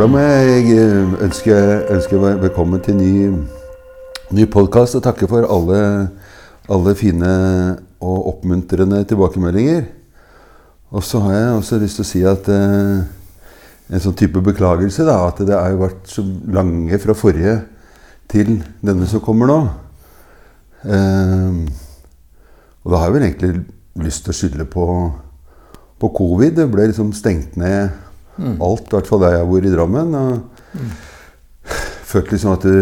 For da må jeg eh, ønske, ønske velkommen til ny, ny podkast og takke for alle, alle fine og oppmuntrende tilbakemeldinger. Og så har jeg også lyst til å si at eh, en sånn type beklagelse da, at det har vært så lange fra forrige til denne som kommer nå. Eh, og da har jeg vel egentlig lyst til å skylde på, på covid. Det ble liksom stengt ned mm. alt, i hvert fall der jeg bor i Drammen. Og mm. følte liksom at du,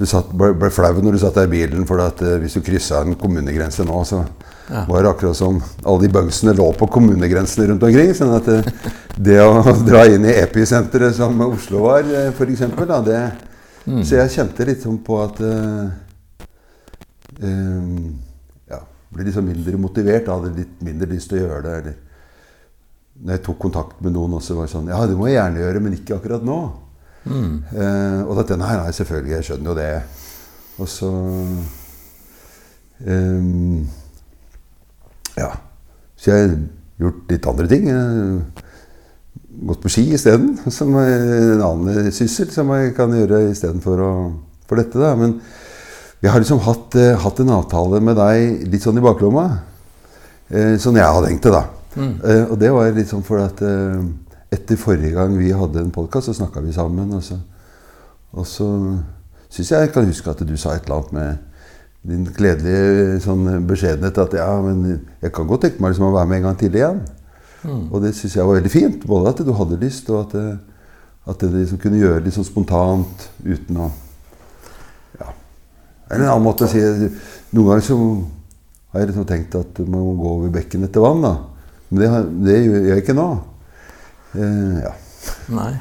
du satt, ble, ble, flau når du satt der i bilen, for at uh, hvis du kryssa en kommunegrense nå, så ja. var det akkurat som alle de bugsene lå på kommunegrensene rundt omkring. sånn at det, det å dra inn i episenteret som Oslo var, uh, det Mm. Så jeg kjente litt sånn på at uh, um, ble liksom mindre motivert. Hadde litt mindre lyst til å gjøre det. Eller når jeg tok kontakt med noen også, var det sånn Ja, det må jeg gjerne gjøre, men ikke akkurat nå. Mm. Eh, og dette nei, nei, selvfølgelig. Jeg skjønner jo det. Og så um, Ja. Så jeg har gjort litt andre ting. Gått på ski isteden. Som en annen syssel som jeg kan gjøre istedenfor for dette. da, men vi har liksom hatt, uh, hatt, en avtale med deg litt sånn i baklomma. Eh, sånn jeg har tenkt det, da. Mm. Uh, og det var litt sånn for at etter forrige gang vi hadde en podkast, så snakka vi sammen. Og så, og så syns jeg jeg kan huske at du sa et eller annet med din gledelige sånn beskjedenhet at ja, men jeg kan godt tenke meg liksom å være med en gang til igjen. Mm. Og det syns jeg var veldig fint. Både at du hadde lyst, og at, det, at det liksom kunne gjøre det litt sånn spontant uten å Ja. eller en annen måte å si Noen ganger så har jeg liksom tenkt at man må gå over bekken etter vann. da. Men det, det gjør jeg ikke nå. Eh, ja. Nei.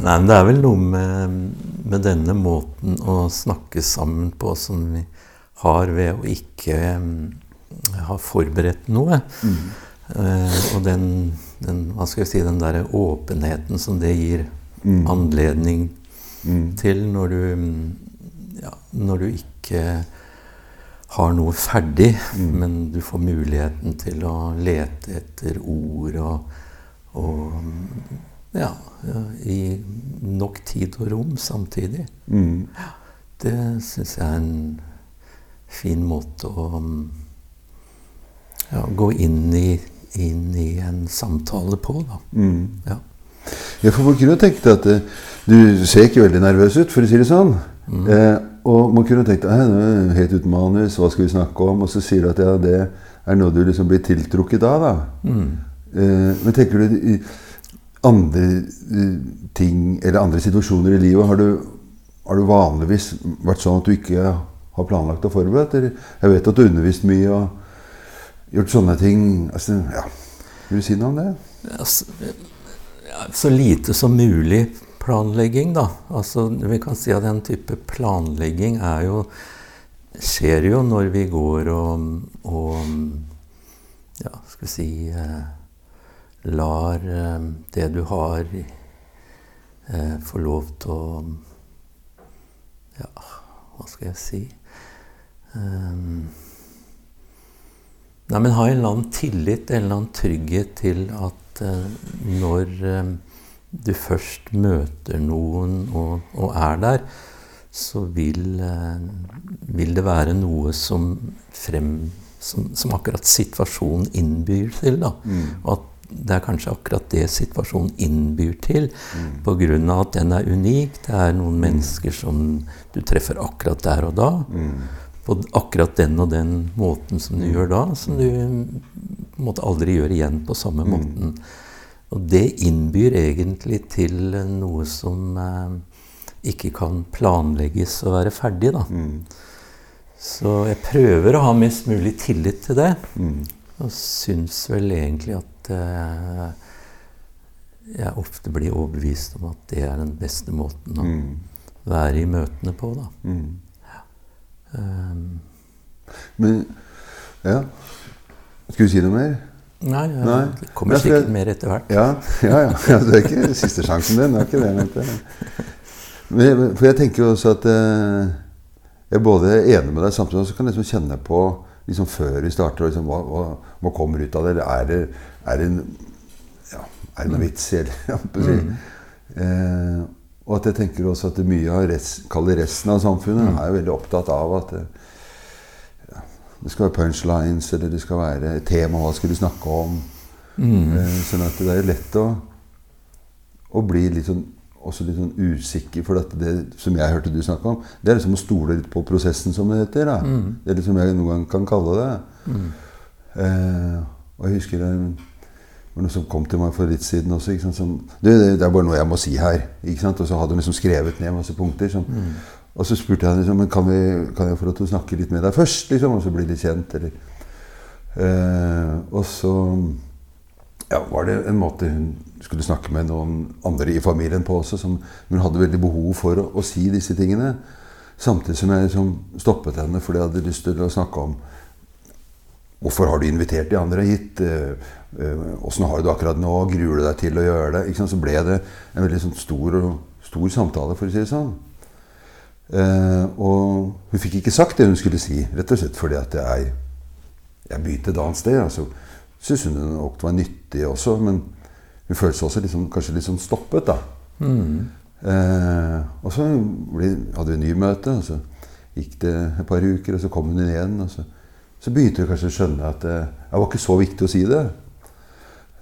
Nei, men det er vel noe med, med, denne måten å snakke sammen på som vi har ved å ikke um, ha forberedt noe. Mm. Uh, og den, den, hva skal jeg si, den der åpenheten som det gir mm. anledning mm. til når du ja, når du ikke har noe ferdig, mm. men du får muligheten til å lete etter ord og, og ja, i nok tid og rom samtidig. Mm. Det syns jeg er en fin måte å ja, gå inn i, inn i, en samtale på, da. Mm. Ja. ja. for man kunne tenkt at eh, du ser ikke veldig nervøs ut, for å si det sånn. Mm. Eh, og man kunne tenkt at helt uten manus, hva skal vi snakke om? Og så sier du at ja, det er noe du liksom blir tiltrukket av. da. Mm. Eh, men tenker du andre eh, ting eller andre situasjoner i livet Har du, har du vanligvis vært sånn at du ikke har planlagt og forberedt? Eller? Jeg vet at du har undervist mye og gjort sånne ting. Altså, ja. Vil du si noe om det? Altså, så lite som mulig planlegging, da. Altså, vi kan si at den type planlegging er jo skjer jo når vi går og, og ja, skal vi si eh, lar eh, det du har, eh, få lov til å Ja, hva skal jeg si Nei, men ha en eller annen tillit, en eller annen trygghet til at når du først møter noen og, og er der, så vil, eh, vil, det være noe som, frem, som, som akkurat situasjonen innbyr til. Da. Mm. Og at det er kanskje akkurat det situasjonen innbyr til, mm. pga. at den er unik. Det er noen mm. mennesker som du treffer akkurat der og da. Mm. På akkurat den og den måten som du mm. gjør da, som du på en måte aldri gjør igjen på samme mm. måten. Og det innbyr egentlig til noe som eh, ikke kan planlegges å være ferdig, da. Mm. Så jeg prøver å ha mest mulig tillit til det. Mm. Og syns vel egentlig at eh, jeg ofte blir overbevist om at det er den beste måten å mm. være i møtene på, da. Ja. Um, Men Ja. Skulle du si noe mer? Nei, ja, Nei. det kommer Nei, sikkert mer etter hvert. Ja, ja, ja, ja. Det er ikke siste sjansen din. Det er ikke det, mente Men, for jeg tenker jo også at eh, jeg er både enig med deg, samtidig og så kan jeg liksom kjenne på liksom før vi starter, liksom, hva, hva, hva, kommer ut av det. Eller er det, er det ja, Er det noe vits i, eller? Eh, og at jeg tenker også at mye av rest, resten av samfunnet er jo veldig opptatt av at det, ja, det skal være punchlines, eller det skal være et tema. Hva skal du snakke om? Mm. Eh, sånn at det er lett å, å bli litt sånn, også litt sånn usikker. For det som jeg hørte du snakke om, det er liksom å stole litt på prosessen, som det heter. Mm. Det er liksom jeg noen gang kan kalle det. Mm. Eh, og jeg husker det var noe som kom til meg for litt siden også. Som, det, det, det er bare noe jeg må si her. Ikke sant? Og så hadde hun liksom skrevet ned masse punkter. Som, Mm. Og så spurte jeg liksom, kan, vi, kan jeg få lov til å snakke litt med deg først, liksom, og så bli litt kjent. Eller. Eh, og så ja, var det en måte hun skulle snakke med noen andre i familien på også. Som hun hadde veldig behov for å, å si disse tingene. Samtidig som jeg liksom stoppet henne fordi jeg hadde lyst til å snakke om Hvorfor har du invitert de andre hit? Åssen har du det akkurat nå? Gruer du deg til å gjøre det? Så ble det en veldig sånn stor, stor samtale, for å si det sånn. Eh, og hun fikk ikke sagt det hun skulle si, rett og slett fordi at jeg, jeg begynte et annet sted. Altså, Syns hun det var nyttig også, men hun følte seg også liksom, kanskje litt sånn stoppet. da. Mm. Eh, og så ble, hadde vi en ny møte, og så gikk det et par uker, og så kom hun inn igjen. og så så begynte hun kanskje å skjønne at det, det var ikke så viktig å si det.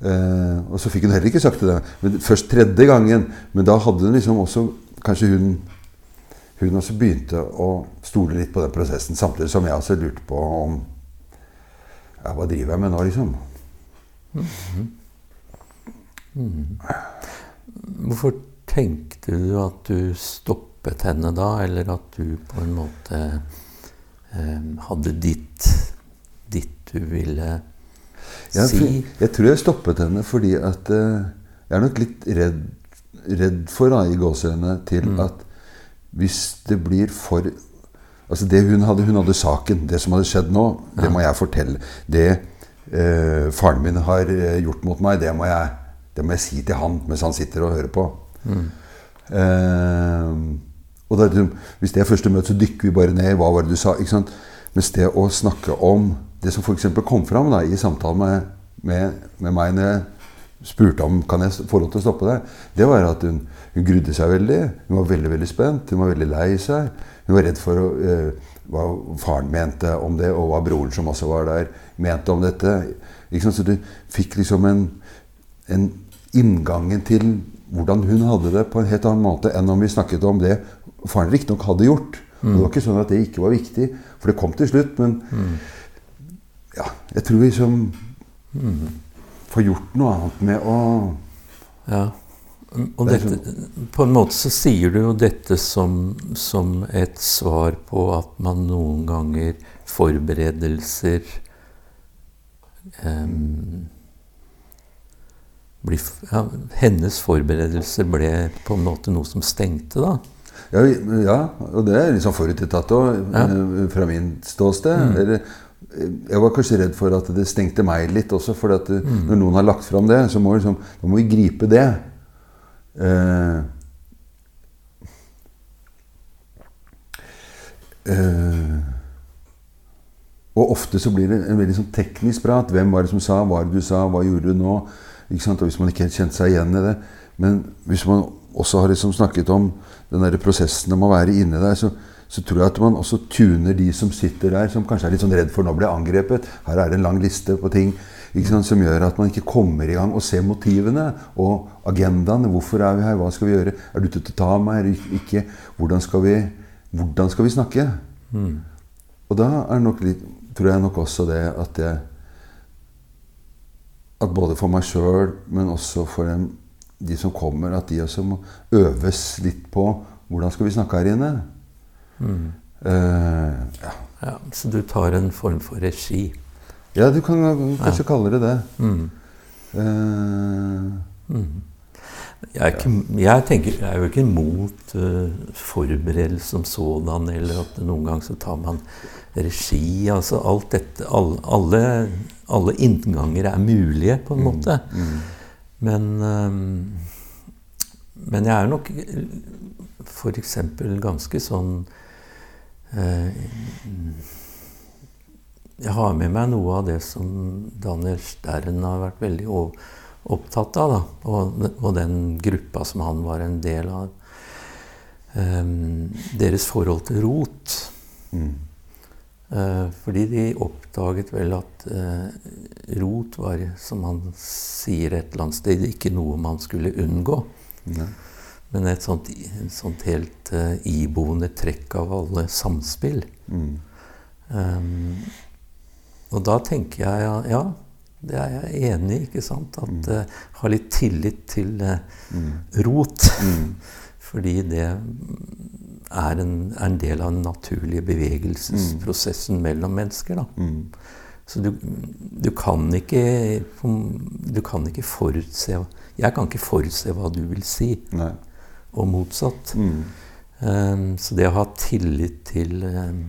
Eh, og så fikk hun heller ikke sagt det. Men først tredje gangen. Men da hadde hun liksom også Kanskje hun hun også begynte å stole litt på den prosessen. Samtidig som jeg også lurte på om ja, Hva driver jeg med nå, liksom? Hvorfor tenkte du at du stoppet henne da, eller at du på en måte eh, hadde ditt, ditt du ville Jeg, si? jeg tror jeg stoppet henne fordi at eh, Jeg er nok litt redd, redd for, da, i gåsehudene, til at hvis det blir for Altså det hun hadde, hun hadde saken. Det som hadde skjedd nå, det må jeg fortelle. Det eh, faren min har eh, gjort mot meg, det må, jeg, det må jeg si til han mens han sitter og hører på. Eh, og det, liksom, hvis det er første møte, så dykker vi bare ned i hva var det du sa. ikke sant? Mens det å snakke om det som f.eks. kom fram da, i samtalen med, med, med meg når jeg spurte om kan jeg få lov til å stoppe deg, det var at hun, hun grudde seg veldig. Hun var veldig veldig spent. Hun var veldig lei seg. Hun var redd for eh, hva faren mente om det, og hva broren som også var der, mente om dette. Så du fikk liksom en, en inngangen til hvordan hun hadde det, på en helt annen måte enn om vi snakket om det faren riktignok hadde gjort. Mm. det var ikke sånn at det ikke var viktig, for det kom til slutt. Men ja, jeg tror liksom får gjort noe annet med å Ja. Og dette, på en måte så sier du jo dette som, som et svar på at man noen ganger forberedelser um, bli, ja, Hennes forberedelser ble på en måte noe som stengte, da. Ja, ja og det er liksom forutinntatt òg, Ja. fra min ståsted. Eller, eh, jeg var kanskje redd for at det stengte meg litt også. For mm. når noen har lagt fram det, så må, vi liksom, må vi gripe det. Eh, eh, og ofte så blir det en veldig sånn teknisk prat. Hvem var det som sa? Hva var det du sa? Hva gjorde du nå? Ikke sant? Og hvis man ikke helt kjente seg igjen i det. Men hvis man også har liksom snakket om den der prosessen om å være inne der, så, så tror jeg at man også tuner de som sitter der, som kanskje er litt sånn redd for nå ble angrepet. Her er det en lang liste på ting ikke sant, som gjør at man ikke kommer i gang og ser motivene og agendaene. Hvorfor er vi her? Hva skal vi gjøre? Er du ute til å ta meg? Er du ikke? Hvordan skal vi, hvordan skal vi snakke? Og da er nok litt, tror jeg nok også det at jeg At både for meg sjøl, men også for dem, de som kommer, at de også må øves litt på hvordan skal vi snakke her inne. Eh, ja. Ja, så du tar en form for regi. ja, du kan kanskje kalle det det. Mm. Eh, Jeg er, ikke, jeg, tenker, jeg er jo ikke imot uh, forberedelse som sådan, eller at noen ganger så tar man regi. altså Alt dette Alle, alle, alle innganger er mulige, på en måte. Men, um, men jeg er nok f.eks. ganske sånn Jeg har med meg noe av det som Daniel Stern har vært veldig opptatt av, da. Og, og den gruppa som han var en del av. Um, deres forhold til rot. Mm. Uh, fordi de oppdaget vel at uh, rot var, som han sier et eller annet sted, ikke noe man skulle unngå. Ja. Men et sånt, et sånt helt uh, iboende trekk av alle samspill. Mm. Um, og da tenker jeg ja, ja, det er jeg enig i. ikke sant? At uh, Ha litt tillit til uh, rot. Mm. Fordi det er en, er en del av den naturlige bevegelsesprosessen mellom mennesker. da. Mm. Så du, du kan ikke Du kan ikke forutse Jeg kan ikke forutse hva du vil si, Nei. Og motsatt. Mm. Um, så det å ha tillit til um,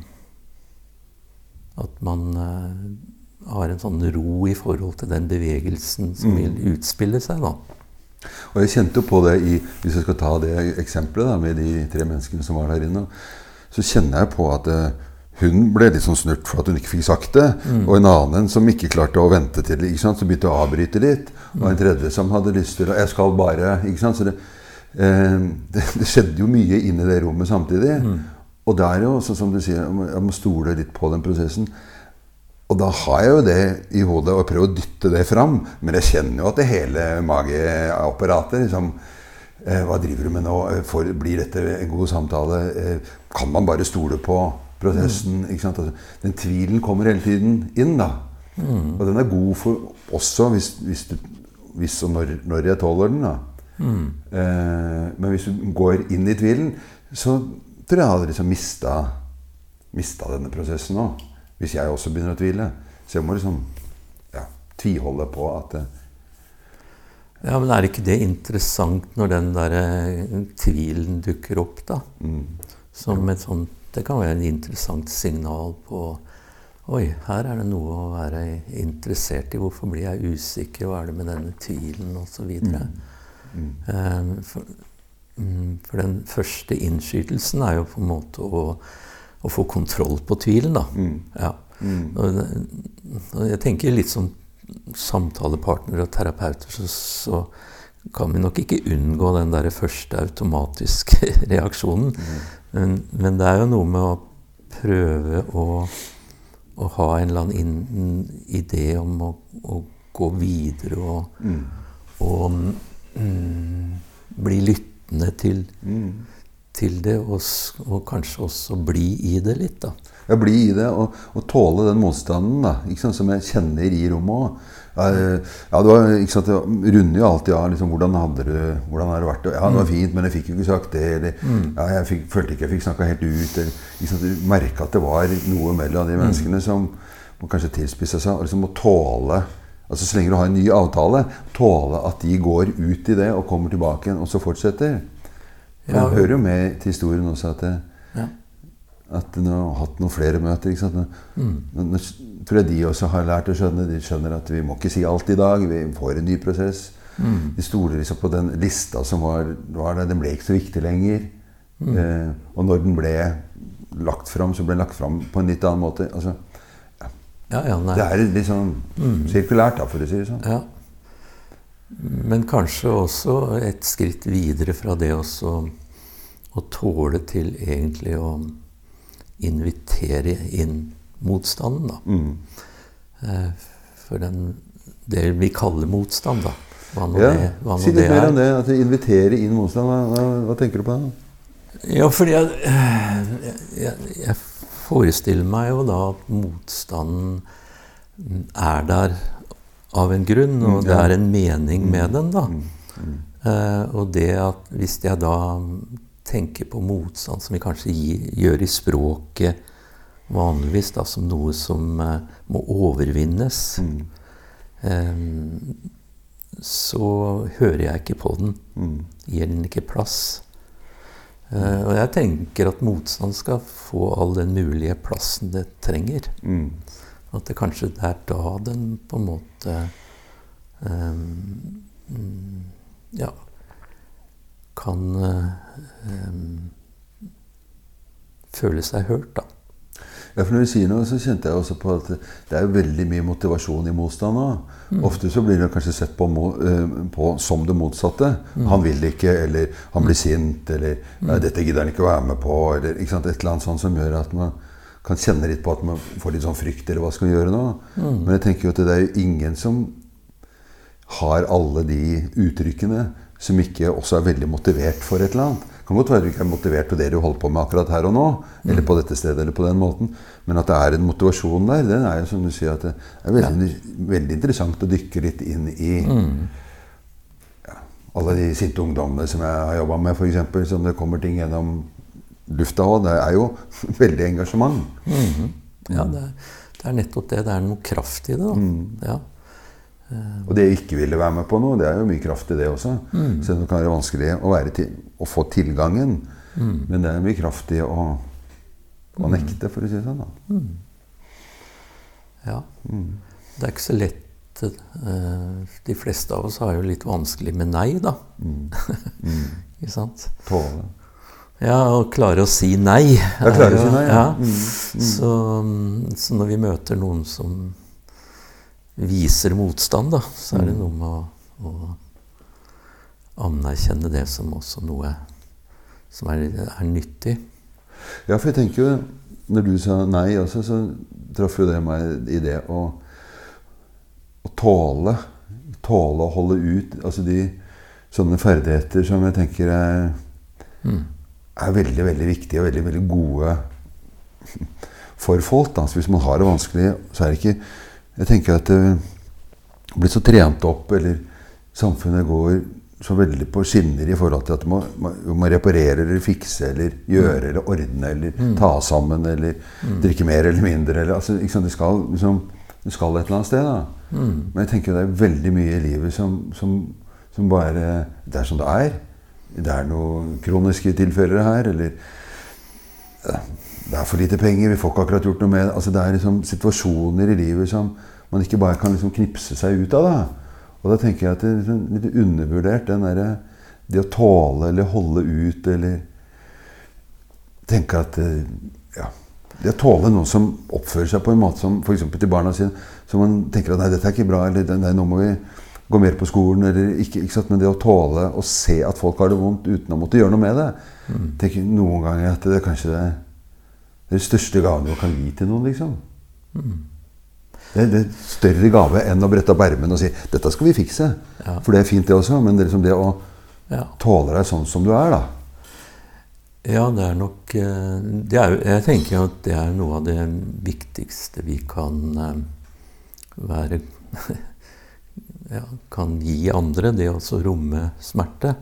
at man uh, har en sånn ro i forhold til den bevegelsen som Mm. vil utspille seg, da. Og jeg kjente jo på det i Hvis jeg skal ta det eksempelet da, med de tre menneskene som var der inne, så kjenner jeg på at uh, hun ble litt sånn snurt for at hun ikke fikk sagt det. Og en annen som ikke klarte å vente til det. ikke sant? Så begynte å avbryte litt. Og en tredje som hadde lyst til å Jeg skal bare ikke sant? Så det, det, det skjedde jo mye inne i det rommet samtidig. Og det er jo også, som du sier, jeg må, stole litt på den prosessen. Og da har jeg jo det i hodet og prøver å dytte det fram. Men jeg kjenner jo at det hele mageapparatet liksom eh, Hva driver du med nå? Eh, For, blir dette en god samtale? Eh, kan man bare stole på prosessen? Sant? Altså, den tvilen kommer hele tiden inn, da. Og den er god for også hvis, hvis, du, hvis og når, når jeg tåler den. da. Eh, men hvis du går inn i tvilen, så tror jeg jeg hadde liksom mista, mista denne prosessen nå. Hvis jeg også begynner å tvile. Så jeg må liksom ja, tviholde på at eh, Ja, Men er ikke det interessant når den der eh, tvilen dukker opp, da? mm, Som et sånt Det kan være et interessant signal på Oi, her er det noe å være interessert i. Hvorfor blir jeg usikker? Hva er det med denne tvilen? Og så videre. mm, Eh, for, mm, for den første innskytelsen er jo på en måte å, å få kontroll på tvilen, da. mm, Ja. mm, jeg tenker litt som samtalepartnere og terapeuter, så, så kan vi nok ikke unngå den der første automatiske reaksjonen. Men, men det er jo noe med å prøve å, å ha en eller annen idé om å, å gå videre og, mm, og mm, bli lyttende til, mm. til det, og, og kanskje også bli i det litt, da. Ja, bli i det og, og tåle den motstanden da, ikke sant, som jeg kjenner i rommet òg. Ja, det var, ikke sant, jeg runder jo alltid av liksom, hvordan, hadde du, hvordan har det vært. Ja, det var fint, men jeg fikk jo ikke sagt det. Eller ja, jeg fikk, følte ikke jeg fikk snakka helt ut. Eller, ikke sant, du merka at det var noe mellom de menneskene som kanskje tilspisse seg. Og liksom må tåle altså Så lenge du har en ny avtale, tåle at de går ut i det og kommer tilbake igjen, og så fortsetter. For Ja. Hører jo med til historien også at det, Ja. at de har hatt noen flere møter. ikke sant? Nå, Mm. nå, tror jeg de også har lært å skjønne De skjønner at vi må ikke si alt i dag. Vi får en ny prosess. Mm. De stoler liksom på den lista som var, var der. Den ble ikke så viktig lenger. Mm. Eh, og når den ble lagt fram, så ble den lagt fram på en litt annen måte. Altså, Ja, ja, det er litt sånn sirkulært, da, for å si det sånn. Ja. Men kanskje også et skritt videre fra det også å tåle til egentlig å invitere inn motstanden, da. Mm. Eh, For den, det vi kaller motstand, da. Hva nå Ja, det, hva nå si litt det mer er. om det. At invitere inn motstand. Hva, hva, hva tenker du på da? Ja, fordi jeg, jeg, jeg forestiller meg jo da at motstanden er der av en grunn, og Mm, det er en mening med den, da. Mm, mm, Eh, og det at hvis jeg da tenker på motstand, som vi kanskje gir, gjør i språket vanligvis, da, som noe som eh, må overvinnes, mm, eh, så hører jeg ikke på den. mm, Gir den ikke plass. Eh, og jeg tenker at motstand skal få all den mulige plassen det trenger. mm. At det kanskje det er da den på en måte mm, Ja Kan ehm, føle seg hørt, da. Ja, for når du sier noe, så kjente jeg også på at det er veldig mye motivasjon i motstand nå. Mm. Ofte så blir det kanskje sett på, eh, på som det motsatte. Mm. Han vil ikke, eller han blir sint, eller nei, 'dette gidder han ikke å være med på', eller et eller annet sånt som gjør at man kan kjenne litt på at man får litt sånn frykt, eller hva skal man gjøre nå? Mm. Men jeg tenker jo at det er jo ingen som har alle de uttrykkene som ikke også er veldig motivert for et eller annet. Det kan godt være du ikke er motivert på det du holder på med akkurat her og nå, eller på dette stedet, eller på den måten, men at det er en motivasjon der, den er jo som du sier at det er veldig, veldig interessant å dykke litt inn i ja, alle de sinte ungdommene som jeg har jobba med, f.eks., som det kommer ting gjennom lufta òg. Det er jo veldig engasjement. Mhm. Ja, det er, det er nettopp det. Det er noe kraft i det. da. Ja. Og det jeg ikke ville være med på nå, det er jo mye kraft i det også. Selv om det kan være vanskelig å, være til, å få tilgangen. Men det er mye kraft i å, å nekte, for å si det sånn. da. ja. Det er ikke så lett eh, De fleste av oss har jo litt vanskelig med nei, da. ikke sant? Tåle. Ja, å klare å si nei. Ja, klare å si nei, ja. Mm, Så, så når vi møter noen som viser motstand, da, så er det Mm. noe med å, å anerkjenne det som også noe som er, er nyttig. Ja, for jeg tenker jo Når du sa nei også, så traff jo det meg i det å, å tåle. Tåle å holde ut. Altså de sånne ferdigheter som jeg tenker er, er veldig, veldig viktige og veldig, veldig gode for folk. Da. Så hvis man har det vanskelig, så er det ikke Jeg tenker at det blir så trent opp, eller samfunnet går så veldig på skinner i forhold til at du må, må, reparere eller fikse eller gjøre eller ordne eller ta sammen eller drikke mer eller mindre. Eller, altså, liksom? Du, skal, liksom, skal et eller annet sted. da. Men jeg tenker det er veldig mye i livet som, som, som bare Det er som det er. Det er noen kroniske tilfeller her. eller det er for lite penger, vi får ikke akkurat gjort noe med det. Altså, det er liksom situasjoner i livet som man ikke bare kan liksom knipse seg ut av. Da. Og da tenker jeg at det er liksom litt undervurdert, den derre det å tåle eller holde ut eller tenke at eh, ja, Det å tåle noen som oppfører seg på en måte som f.eks. til barna sine, som man tenker at nei, dette er ikke bra, eller nei, nå må vi gå mer på skolen, eller ikke, ikke sant? Men det å tåle å se at folk har det vondt uten å måtte gjøre noe med det tenker noen ganger at det er kanskje det, det er den største gaven du kan gi til noen, liksom. Det, er- det er større gave enn å brette opp ermene og si 'dette skal vi fikse'. Ja. For det er fint, det også, men det er liksom det å Ja. tåle deg sånn som du er, da. Ja, det er nok eh, det er, Jeg tenker at det er noe av det viktigste vi kan eh, være ja, Kan gi andre. Det å romme smerte.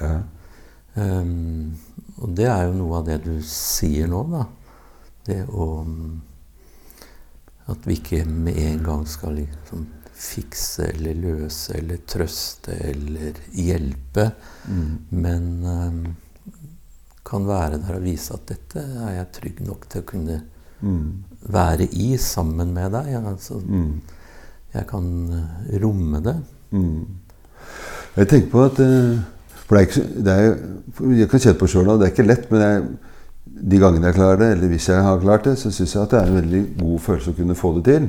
Ja. Um, og det er jo noe av det du sier nå, da. Det å mm, At vi ikke med en gang skal liksom fikse eller løse eller trøste eller hjelpe, men um, kan være der og vise at dette er jeg trygg nok til å kunne Mm. være i sammen med deg. Altså, Mm. jeg kan eh, romme det. Mm. Jeg tenker på at eh, For det er ikke, det er, jeg kan kjenne på sjøl at det er ikke lett, men jeg, de gangene jeg klarer det, eller hvis jeg har klart det, så syns jeg at det er en veldig god følelse å kunne få det til.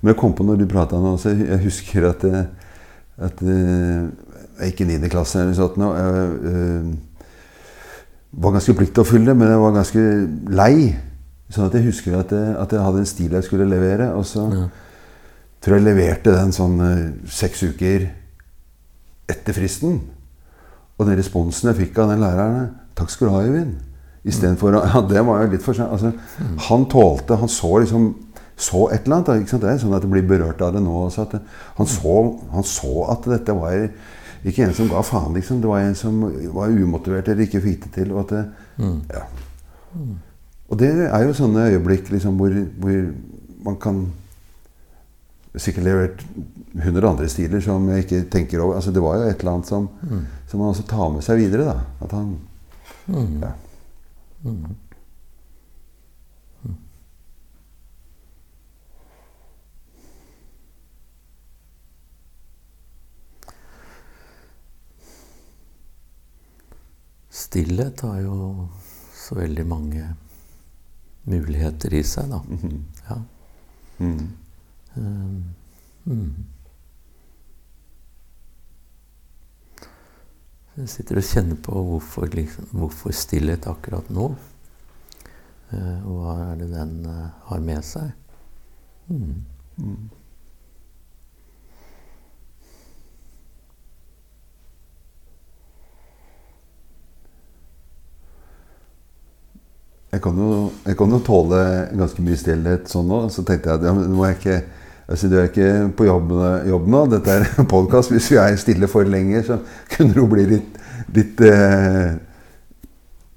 Men jeg kom på når du prata nå også, jeg husker at, eh, at eh, jeg gikk i 9. klasse eller sånt nå. Jeg eh, var ganske pliktoppfyllende, men jeg var ganske lei. Sånn at jeg husker at jeg, at jeg hadde en stil jeg skulle levere. Og så tror jeg leverte den sånn eh, seks uker etter fristen. Og den responsen jeg fikk av den læreren 'Takk skal du ha, Øyvind'. Istedenfor Ja, det var jo litt for sent. Altså, Han tålte Han så liksom så et eller annet. Ikke sant? Det er sånn at jeg blir berørt av det nå også. Han, så, han så at dette var ikke en som ga faen, liksom. Det var en som var umotivert eller ikke fikk det til. Og, at det, ja. og det er jo sånne øyeblikk liksom, hvor, hvor man kan sikkert levert hundre andre stiler som jeg ikke tenker over. Altså, det var jo et eller annet som, som man også tar med seg videre. da. At han ja. Stillhet har jo så veldig mange muligheter i seg, da. Mhm. Ja. Mm. Um, Jeg sitter og kjenner på hvorfor, liksom, hvorfor stillhet akkurat nå. Eh, og hva er det den eh, har med seg? Mm. Mm. Jeg kan, jo, jeg kan jo tåle ganske mye stillhet sånn nå. Så tenkte jeg at ja, nå må jeg ikke altså, Du er ikke på jobb, jobb nå. Dette er en podkast. Hvis vi er stille for lenge, så kunne det jo bli litt, litt, eh,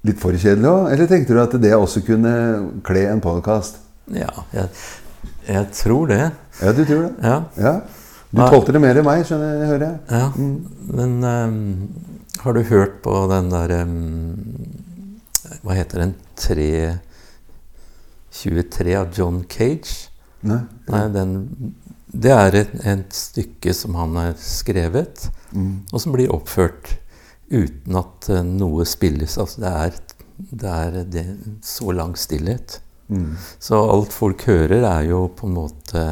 litt for kjedelig òg. Eller tenkte du at det også kunne kle en podkast? Ja, jeg, jeg tror det. Ja, du tror det? Ja. Ja. Du tolte tålte det mer enn meg, skjønner jeg, hører jeg. ja. Mm. Men um, har du hørt på den der um, Hva heter den? 323 av John Cage? Nei? Nei, den, det er et, et stykke som han har skrevet, Mm. og som blir oppført uten at eh, noe spilles. Altså det er, det er det, så lang stillhet. Mm. Så alt folk hører, er jo på en måte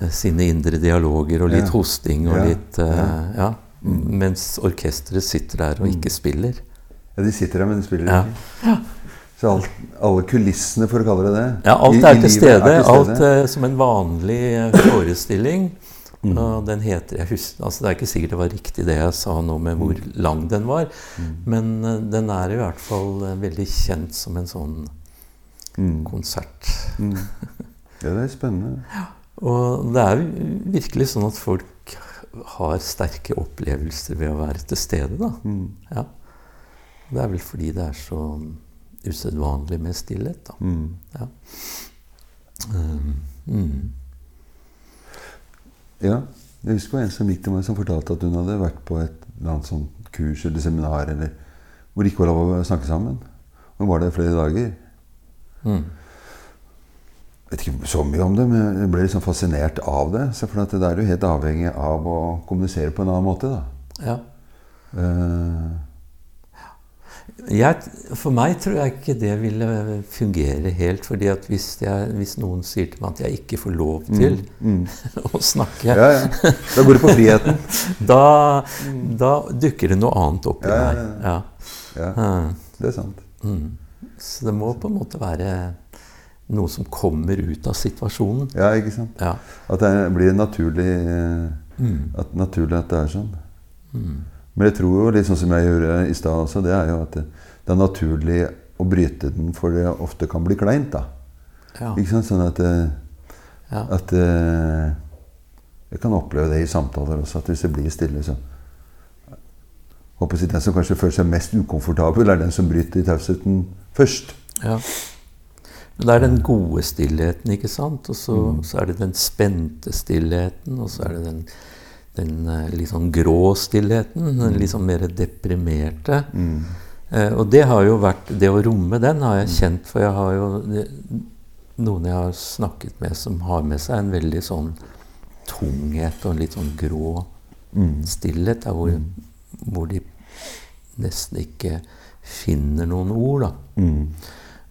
eh, sine indre dialoger og litt Ja. hosting og Ja. litt eh, Ja. ja. Mm. Mens orkesteret sitter der og Mm. ikke spiller. Ja, de sitter der, men de spiller Ja. Så alt, alle kulissene, for å kalle det det Ja, alt er, i til stede. er til Alt stede. eh, som en vanlig eh, forestilling. Mm. Og den heter jeg husker, altså Det er ikke sikkert det var riktig det jeg sa nå med hvor lang den var. Mm. Men eh, den er i hvert fall eh, veldig kjent som en sånn Mm. konsert. Mm. Ja, det er spennende. Og det er virkelig sånn at folk har sterke opplevelser ved å være til stede. da. Mm. Ja. Det er vel fordi det er så usedvanlig med stillhet. da. Mm. Um, mm. Ja. Jeg husker det var en som gikk til meg som fortalte at hun hadde vært på et sånt kurs eller seminar eller, hvor det ikke var lov å snakke sammen. Hun var der flere dager. Mm. Jeg vet ikke så mye om det, men jeg ble liksom fascinert av det. Så for det er jo helt avhengig av å kommunisere på en annen måte. da. Ja. Eh, Jeg, for meg tror jeg ikke det ville fungere helt. fordi at hvis, jeg, hvis noen sier til meg at jeg ikke får lov til mm. å snakke, Ja, ja. Da går det på friheten. da, da dukker det noe annet opp i Ja, ja, meg. Ja. Mm. det er sant. Mm. Så det må på en måte være noe som kommer ut av situasjonen. Ja, ikke sant? Ja. At det blir naturlig, Mm. at, naturlig at det er sånn. Men jeg tror jo, litt sånn som jeg gjorde i stad også, det er jo at det, det er naturlig å bryte den, for det ofte kan bli kleint. da. Ja. Ikke sant? Sånn at, eh, Ja. at eh, Jeg kan oppleve det i samtaler også, at hvis det blir stille, så håper jeg Den som kanskje føler seg mest ukomfortabel, er den som bryter tausheten først. Ja. Men det er den gode stillheten, ikke sant? Og så, Mm. så er det den spente stillheten, og så er det den, den eh, litt sånn grå stillheten. Den litt sånn mer deprimerte. Mm. Eh, og det har jo vært Det å romme den har jeg kjent, for jeg har jo det, noen jeg har snakket med som har med seg en veldig sånn tunghet og en litt sånn grå Mm. stillhet, der hvor, hvor de nesten ikke finner noen ord. da. Mm.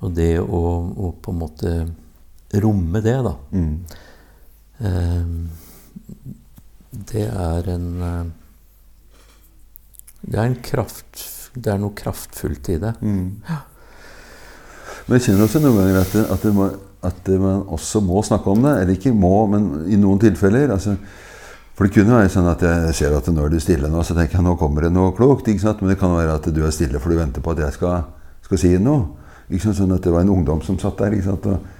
Og det å, å på en måte romme det, da Mm. eh, Det er en eh, Det er en kraft Det er noe kraftfullt i det. Mm. Men jeg kjenner også noen ganger at, det, at, det må, at det man også må snakke om det. Eller ikke må, men i noen tilfeller. Altså, for det kunne være sånn at jeg ser at nå er du stille nå, så tenker jeg nå kommer det noe klokt. ikke sant? Men det kan være at du er stille for du venter på at jeg skal, skal si noe. Ikke sant? Sånn at det var en ungdom som satt der. ikke sant? Og,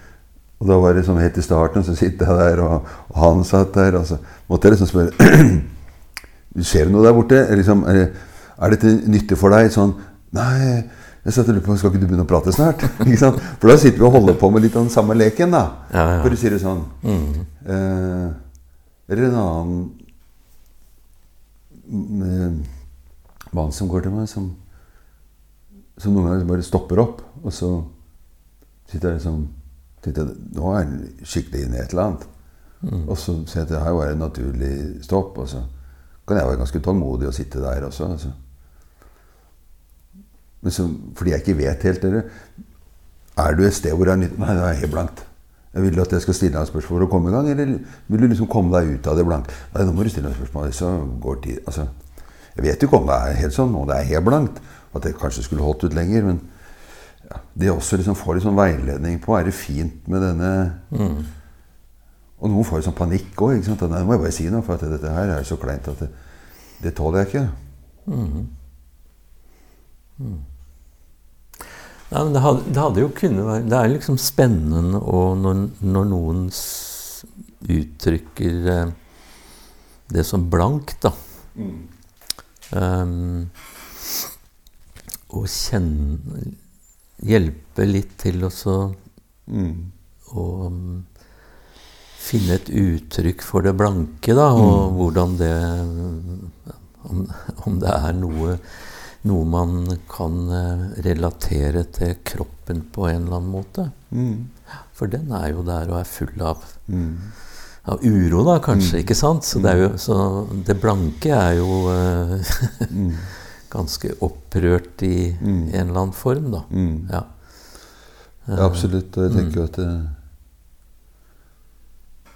og da var det sånn helt i starten, så sitter jeg der, og, og han satt der. Og så måtte jeg liksom spørre Skjer det noe der borte? Liksom, er, det- er dette nyttig for deg? Sånn Nei, jeg satt og lurte på Skal ikke du begynne å prate snart? For da sitter vi og holder på med litt av den samme leken, da. Ja, ja. For å si det sånn. Mm. Eh, eller en annen eh, mann som går til meg, som, som noen ganger bare stopper opp, og så sitter jeg liksom jeg, Nå er han skikkelig inne i et eller annet. Mm. Og så sier jeg at det her var en naturlig stopp, og så kan jeg være ganske tålmodig og sitte der også. Altså. Men så, fordi jeg ikke vet helt dere, Er du et sted hvor det er nytt Nei, det er helt blankt. Jeg vil at jeg skal stille deg et spørsmål for å komme i gang, eller vil du liksom komme deg ut av det blankt? Nei, nå må du stille deg et spørsmål, så går tid Altså, jeg vet jo ikke om det er helt sånn, og det er helt blankt. At det kanskje skulle holdt ut lenger, men det også liksom får litt sånn veiledning på Er det fint med denne Mm. Og noen får jo sånn panikk òg. Nå må jeg bare si noe, for at dette her er så kleint at det, det tåler jeg ikke. Mm. Mm. Nei, men det hadde, det hadde jo kunnet være Det er liksom spennende og når, når noen uttrykker eh, det som blankt, da. Um, og kjenne Hjelpe litt til å Mm. å um, finne et uttrykk for det blanke, da, og hvordan det om, om det er noe, noe man kan eh, relatere til kroppen på en eller annen måte. Mm. For den er jo der og er full av, Mm. av uro, da, kanskje. ikke sant? Så det, jo, så det blanke er jo eh, Mm. ganske opprørt i Mm. en eller annen form, da. Mm. Ja. Ja, absolutt. Og jeg tenker jo at det,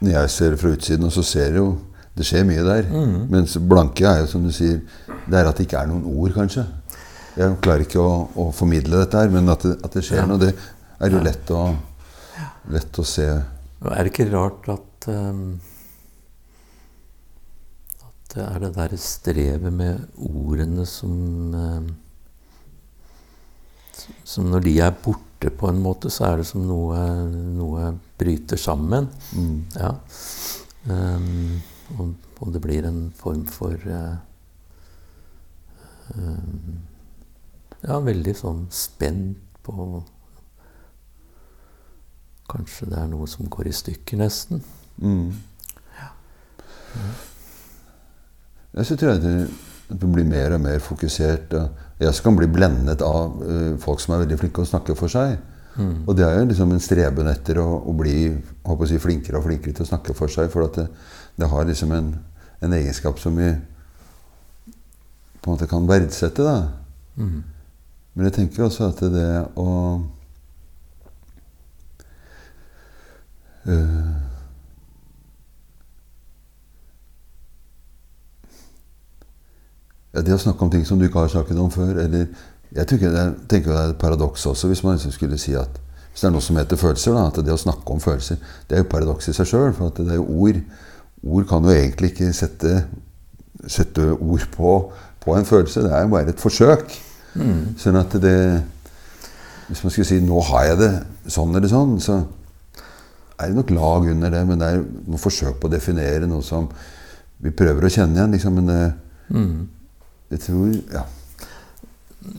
Når jeg ser det fra utsiden, og så ser jeg jo Det skjer mye der. Mm. Mens blanke er jo, som du sier, det er at det ikke er noen ord, kanskje. Jeg klarer ikke å, å formidle dette her, men at det, at det skjer Ja. noe, det er jo lett å, lett å se. Og Er det ikke rart at um det er det derre strevet med ordene som ehm, Som når de er borte, på en måte, så er det som noe, noe bryter sammen. Mm. Ja. Um, og, og det blir en form for uh, um, Ja, veldig sånn spent på Kanskje det er noe som går i stykker, nesten. Mm. Jeg så tror jeg at du blir mer og mer fokusert. og Jeg skal kan bli blendet av eh, folk som er veldig flinke til å snakke for seg. Mm. Og det er jo liksom en streben etter å, å bli å si, flinkere og flinkere til å snakke for seg. For at det, det har liksom en, en egenskap som vi på en måte kan verdsette. da. Mm. Men jeg tenker også at det å øh, ja, Det å snakke om ting som du ikke har snakket om før, eller Jeg tenker det er, tenker det er et paradoks også, hvis man liksom skulle si at hvis det er noe som heter følelser, da, at det å snakke om følelser, det er jo paradoks i seg sjøl. For at det er jo ord Ord kan jo egentlig ikke sette, sette ord på, på en følelse. Det er jo bare et forsøk. Mm. Sånn at det Hvis man skulle si 'nå har jeg det sånn eller sånn', så er det nok lag under det. Men det er noe forsøk på å definere noe som vi prøver å kjenne igjen. Liksom, men det, Mm. Jeg tror Ja.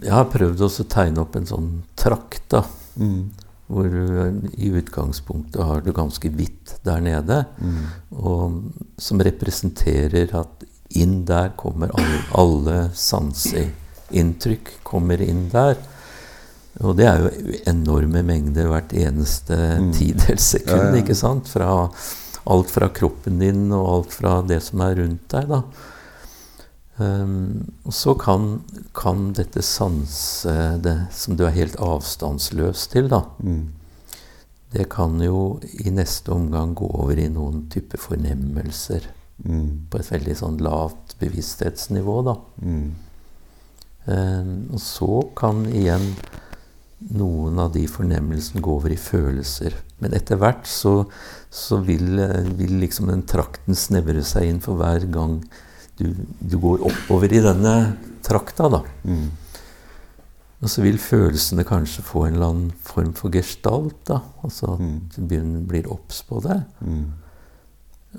Jeg har prøvd også å tegne opp en sånn trakt, da. Mm. Hvor du i utgangspunktet har du ganske hvitt der nede. Mm. Og som representerer at inn der kommer alle, alle sanseinntrykk kommer inn der. Og det er jo enorme mengder hvert eneste Mm. tidels sekund, Ja, ja. ikke sant? Fra alt fra kroppen din og alt fra det som er rundt deg, da. Um, og så kan, kan dette sanse det som du er helt avstandsløs til, da. Mm. Det kan jo i neste omgang gå over i noen type fornemmelser Mm. på et veldig sånn lavt bevissthetsnivå, da. Mm. Um, og så kan igjen noen av de fornemmelsene gå over i følelser. Men etter hvert så, så vil, eh, vil liksom den trakten snevre seg inn for hver gang du, du går oppover i denne trakta, da. Mm. Og så vil følelsene kanskje få en eller annen form for gestalt, da. Altså at Mm. du begynner, blir obs på det. Mm.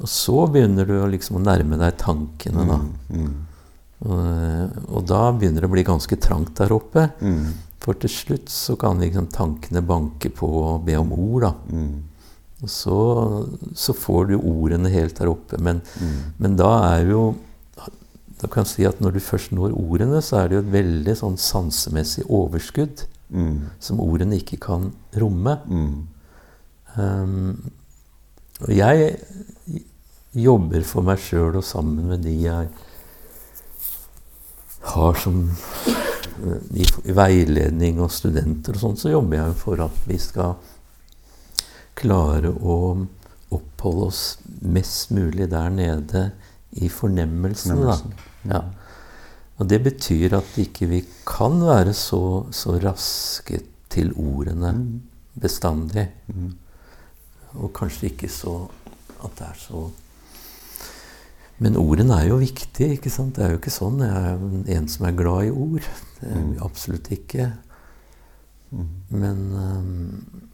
Og så begynner du liksom å nærme deg tankene, da. Mm. Og, og da begynner det å bli ganske trangt der oppe. Mm. For til slutt så kan liksom tankene banke på og be om ord, da. Mm. Og så, så får du ordene helt der oppe. Men, Mm. men da er jo Da kan si at når du først når ordene, så er det jo et veldig sånn sansemessig overskudd Mm. som ordene ikke kan romme. Mm. Um, og jeg jobber for meg sjøl og sammen med de jeg har som i, i veiledning og studenter og sånn, så jobber jeg for at vi skal klare å oppholde oss mest mulig der nede i fornemmelsen, Da. Ja. Og det betyr at ikke vi kan være så, så raske til ordene mm. bestandig. Mm. Og kanskje ikke så at det er så Men ordene er jo viktige, ikke sant? Det er jo ikke sånn. Jeg er en som er glad i ord. Det er vi absolutt ikke. Mm. Men um,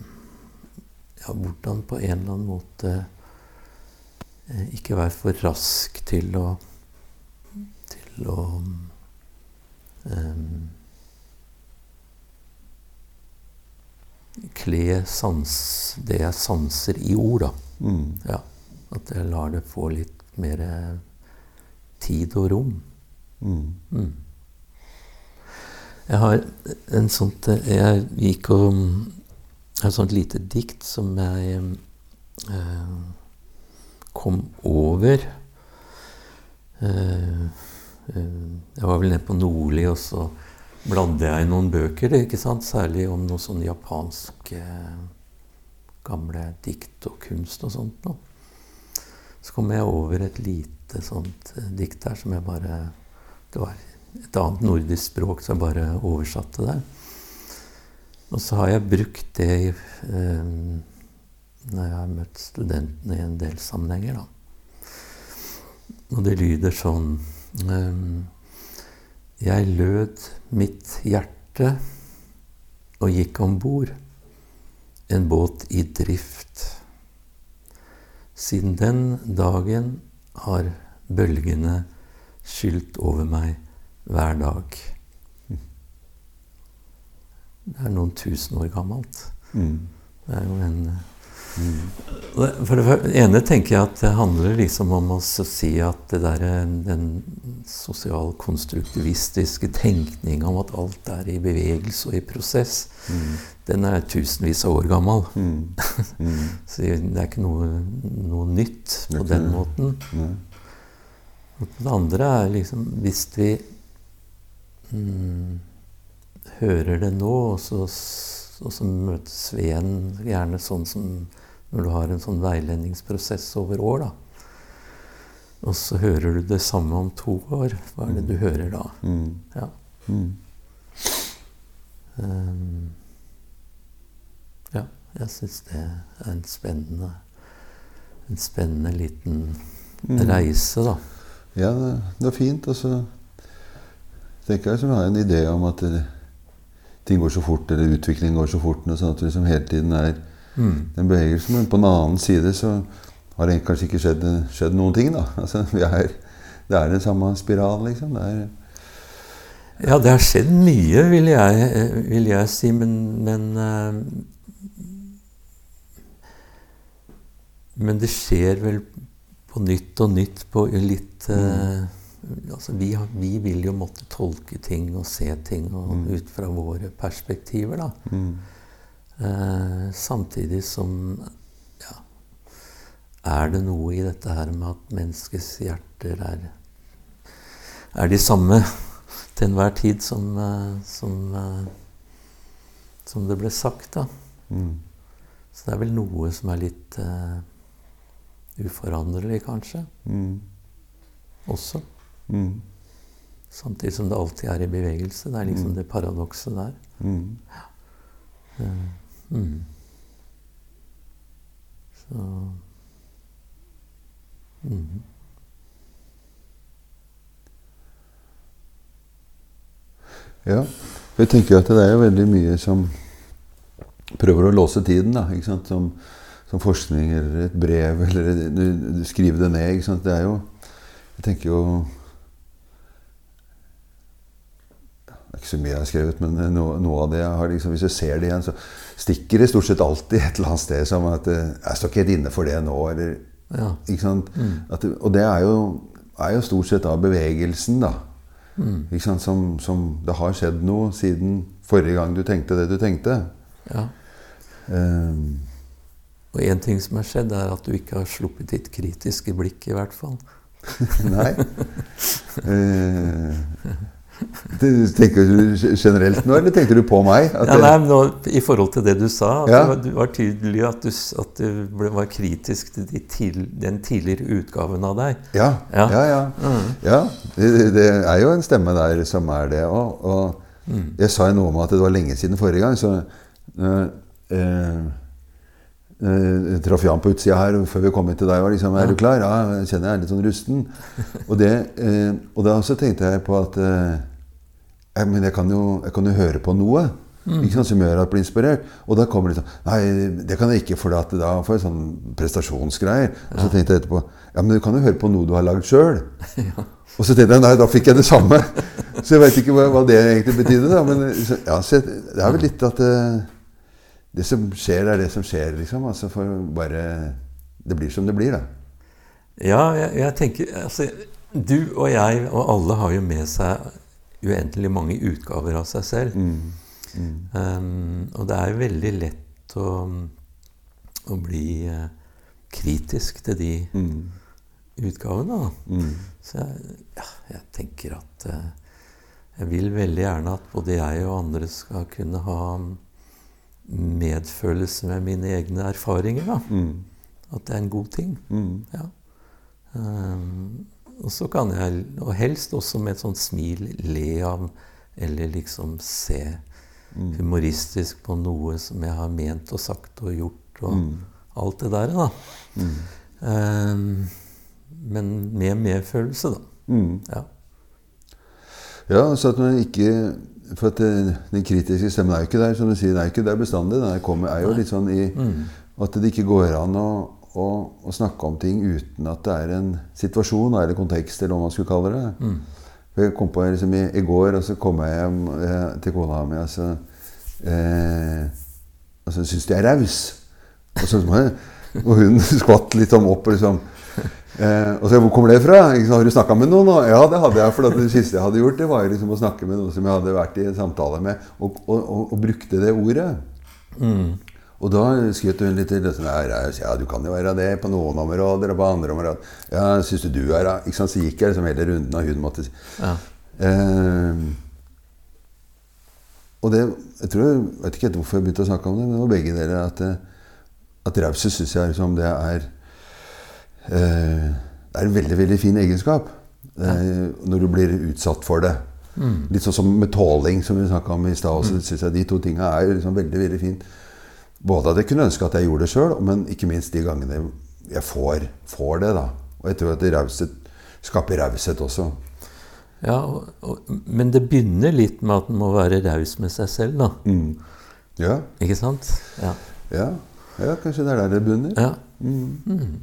ja, hvordan på en eller annen måte eh, ikke være for rask til å til å um, kle sans, det jeg sanser, i ord. da. Mm. Ja, at jeg lar det få litt mer tid og rom. Mm. Mm. Jeg har en sånt Jeg gikk og har et sånt lite dikt som jeg eh, kom over. Eh, eh, jeg var vel nede på Nordli, og så bladde jeg i noen bøker, ikke sant? særlig om noe sånn japansk eh, gamle dikt og kunst og sånt noe. Så kom jeg over et lite sånt eh, dikt der som jeg bare Det var et annet nordisk språk, så jeg bare oversatte det. Og så har jeg brukt det i, eh, når jeg har møtt studentene i en del sammenhenger, da. Og det lyder sånn eh, jeg lød mitt hjerte og gikk om bord, en båt i drift. Siden den dagen har bølgene skylt over meg hver dag. Det er noen tusen år gammelt. Mm. Det er jo en for det ene tenker jeg at det handler liksom om å si at det der, den sosialkonstruktivistiske tenkninga om at alt er i bevegelse og i prosess, mm. den er tusenvis av år gammel. Mm. Mm. Så det er ikke noe, noe nytt på den måten. Det andre er liksom Hvis vi mm, hører det nå, og så, og så møtes vi igjen gjerne sånn som når du har en sånn veiledningsprosess over år, da. Og så hører du det samme om to år. Hva er det du mm. hører da? Mm. Ja. Mm. Um, ja, jeg syns det er en spennende En spennende liten mm. reise, da. Ja, det, det er fint. Og så tenker jeg som har en idé om at det, ting går så fort, eller utviklingen går så fort, sånn at du liksom hele tiden er Mm. Den bevegelsen. Men på den annen side så har det kanskje ikke skjedd, skjedd noen ting. da. Altså, er, det er den samme spiralen, liksom. Det er, ja, det har skjedd mye, vil jeg, vil jeg si, men, men uh, Men det skjer vel på nytt og nytt på litt uh, altså vi, har, vi, vil jo måtte tolke ting og se ting og, mm. ut fra våre perspektiver, da. Mm. Eh, samtidig som ja, Er det noe i dette her med at menneskets hjerter er, er de samme til enhver tid som, eh, som, eh, som det ble sagt, da. Mm. Så det er vel noe som er litt uh, uforanderlig, kanskje. Mm. Også. Mm. Samtidig som det alltid er i bevegelse. Det er liksom mm. det paradokset der. Mm. Ja. Uh, Mm. Så mm. Ja. Jeg tenker at det er jo veldig mye som prøver å låse tiden. da, ikke sant? Som, som forskning eller et brev eller du, det ned. ikke sant? Det er jo Jeg tenker jo Det er ikke så mye jeg har skrevet, men noe, noe av det jeg har liksom, Hvis jeg ser det igjen, så stikker det stort sett alltid et eller annet sted som at eh, 'Jeg står ikke helt inne for det nå', eller ja. Ikke sant? Mm. At, og det er jo, er jo, stort sett av bevegelsen, da. Mm. Ikke sant? Som, som, Det har skjedd noe siden forrige gang du tenkte det du tenkte. Ja. Um, og én ting som har skjedd, er at du ikke har sluppet ditt kritiske blikk, i hvert fall. Nei. Uh, Tenker du generelt nå, eller tenkte du på meg? Ja, nei, nå, I forhold til det du sa, at Ja. det, var, tydelig at du, at du var kritisk til de til, den tidligere utgaven av deg. Ja. Ja. ja, ja. ja. Det, det er jo en stemme der som er det òg. Og jeg sa jo noe om at det var lenge siden forrige gang, så øh, øh, jeg traff Jan på utsida her før vi kom inn til deg. Var liksom, er du klar? Ja, jeg kjenner jeg er litt sånn rusten. Og, det, eh, og da så tenkte jeg på at ja, men jeg kan, jo, jeg kan jo høre på noe ikke sant, som gjør at jeg blir inspirert. Og da kommer det sånn Nei, det kan jeg ikke, for at da får jeg sånn prestasjonsgreier. Og så tenkte jeg etterpå Ja, men du kan jo høre på noe du har lagd sjøl. Og så tenkte jeg nei, da fikk jeg det samme. Så jeg veit ikke hva, hva det egentlig betydde. Da. Men ja, så jeg- det er vel litt at det, det som skjer, er det som skjer, liksom. Altså for bare Det blir som det blir, da. Ja, jeg, jeg tenker altså, Du og jeg og alle har jo med seg uendelig mange utgaver av seg selv. Um, og det er veldig lett å, å bli uh, kritisk til de utgavene. Da. Så jeg, ja, jeg tenker at uh, jeg vil veldig gjerne at både jeg og andre skal kunne ha medfølelse med mine egne erfaringer. Da. At det er en god ting. Ja. Um, og så kan jeg, og helst også med et sånt smil, le av eller liksom se humoristisk på noe som jeg har ment og sagt og gjort, og alt det der, da. Um, men med medfølelse, da. Ja. Ja, så at man ikke For at det, den kritiske stemmen er jo ikke der, som du sier. Den er ikke der bestandig. Den er, kommer, er jo litt sånn i At det ikke går an å, å, å snakke om ting uten at det er en situasjon eller kontekst, eller hva man skulle kalle det. For jeg kom på liksom, i, I går, og så kom jeg hjem eh, til kona mi, og så eh, altså, syns de jeg er raus. Og, så, og hun skvatt litt om opp liksom Eh, og så Hvor kommer det fra? Har du snakka med noen? Og, ja, det hadde jeg. For det siste jeg hadde gjort, det var liksom å snakke med noen som jeg hadde vært i en samtale med, og, og, og, brukte det ordet. Og da skjøt hun litt til sånn, ja, du kan jo være det på noen områder, og på andre områder. Ja, syns du du er det? Ikke sant, Så gikk jeg liksom hele runden, og hun måtte Ja. eh, Og det Jeg tror, jeg vet ikke hvorfor jeg begynte å snakke om det, men det var begge dere at, eh, at raushet syns jeg liksom det er eh, Det er en veldig, veldig fin egenskap eh, når du blir utsatt for det. Litt sånn som med tåling, som vi snakka om i stad. Mm. De to tinga er liksom veldig, veldig fint. Både at jeg kunne ønske at jeg gjorde det sjøl, men ikke minst de gangene jeg får, får det. da. Og jeg tror at raushet skaper raushet også. Ja, og, og, men det begynner litt med at en må være raus med seg selv, da. Ja, Ikke sant? Ja. ja, ja, kanskje det er der det begynner. ja. Mm.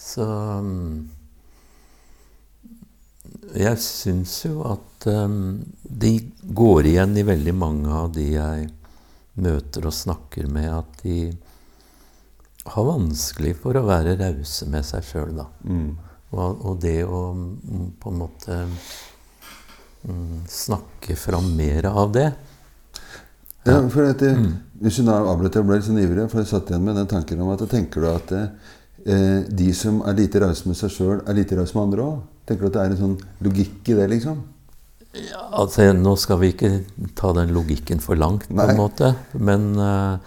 Så um, Jeg syns jo at um, de går igjen i veldig mange av de jeg møter og snakker med, at de har vanskelig for å være rause med seg sjøl, da. Og, og det å mm, på en måte mm, snakke fram mer av det. Ja, for at det, Hvis du da avbrøt, jeg ble litt sånn ivrig, for jeg satt igjen med den tanken om at tenker du at eh, de som er lite rause med seg sjøl, er lite rause med andre òg? Tenker du at det er en sånn logikk i det, liksom? Altså, nå skal vi ikke ta den logikken for langt, på Nei. en måte. Men uh,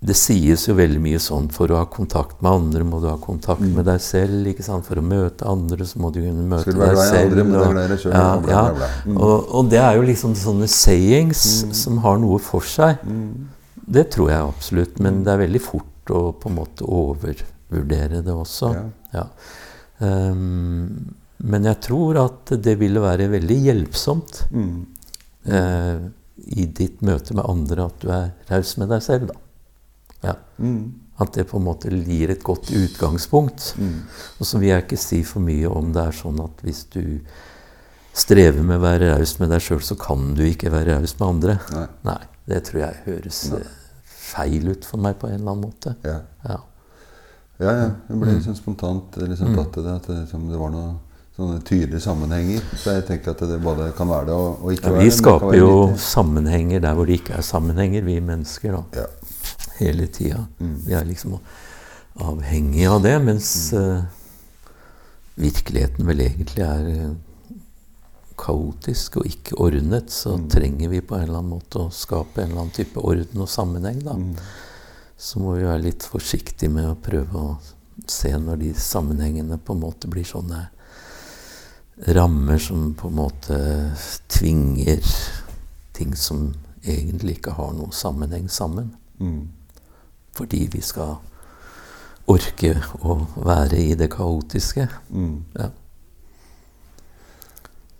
det sies jo veldig mye sånn for å ha kontakt med andre må du ha kontakt med deg selv. ikke sant? For å møte andre så må du kunne møte deg selv. andre, være og- deg selv, ja, og bla, bla, bla. Mm. Og, og det er jo liksom sånne sayings som har noe for seg. Det tror jeg absolutt. Men det er veldig fort å på en måte overvurdere det også. Ja. Ja. Ehm, men jeg tror at det ville være veldig hjelpsomt Mm. eh, i ditt møte med andre at du er raus med deg selv, da. Ja. Mm. At det på en måte gir et godt utgangspunkt. Mm. Og så vil jeg ikke si for mye om det er sånn at hvis du strever med å være raus med deg sjøl, så kan du ikke være raus med andre. Nei. det tror jeg høres Nei. feil ut for meg på en eller annen måte. Ja. Ja. ja, ja. Jeg ble liksom spontant liksom tatt i det. At det, liksom, det var noen sånne tydelige sammenhenger. Så jeg tenker at det både kan være det og, og ikke Ja, være det. Vi skaper jo litt- sammenhenger der hvor det ikke er sammenhenger, vi mennesker. da. ja. hele tida. Vi er liksom avhengige av det, mens eh, virkeligheten vel egentlig er eh, kaotisk og ikke ordnet, så Mm. trenger vi på en eller annen måte å skape en eller annen type orden og sammenheng. da. Mm. Så må vi være litt forsiktige med å prøve å se når de sammenhengene på en måte blir sånne rammer som på en måte tvinger ting som egentlig ikke har noe sammenheng sammen. Mm. Fordi vi skal orke å være i det kaotiske. Mm. Ja.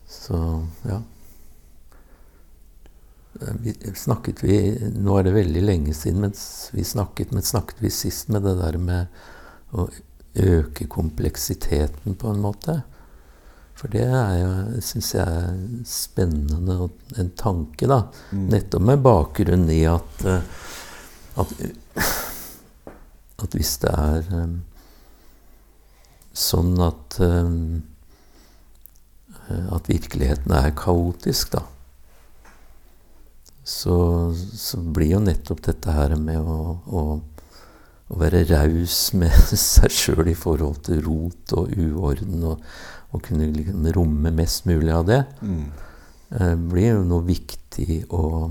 Så ja. Eh, Vi, snakket vi Nå er det veldig lenge siden men vi snakket, men snakket vi sist med det der med å øke kompleksiteten på en måte? For det er jo, syns jeg er spennende og en tanke, da. Mm. Nettopp med bakgrunn i at, eh, at at hvis det er um, sånn at um, at virkeligheten er kaotisk, da, så, så blir jo nettopp dette her med å, å, å være raus med seg sjøl i forhold til rot og uorden, og, og kunne liksom romme mest mulig av det, Mm. eh, blir jo noe viktig å,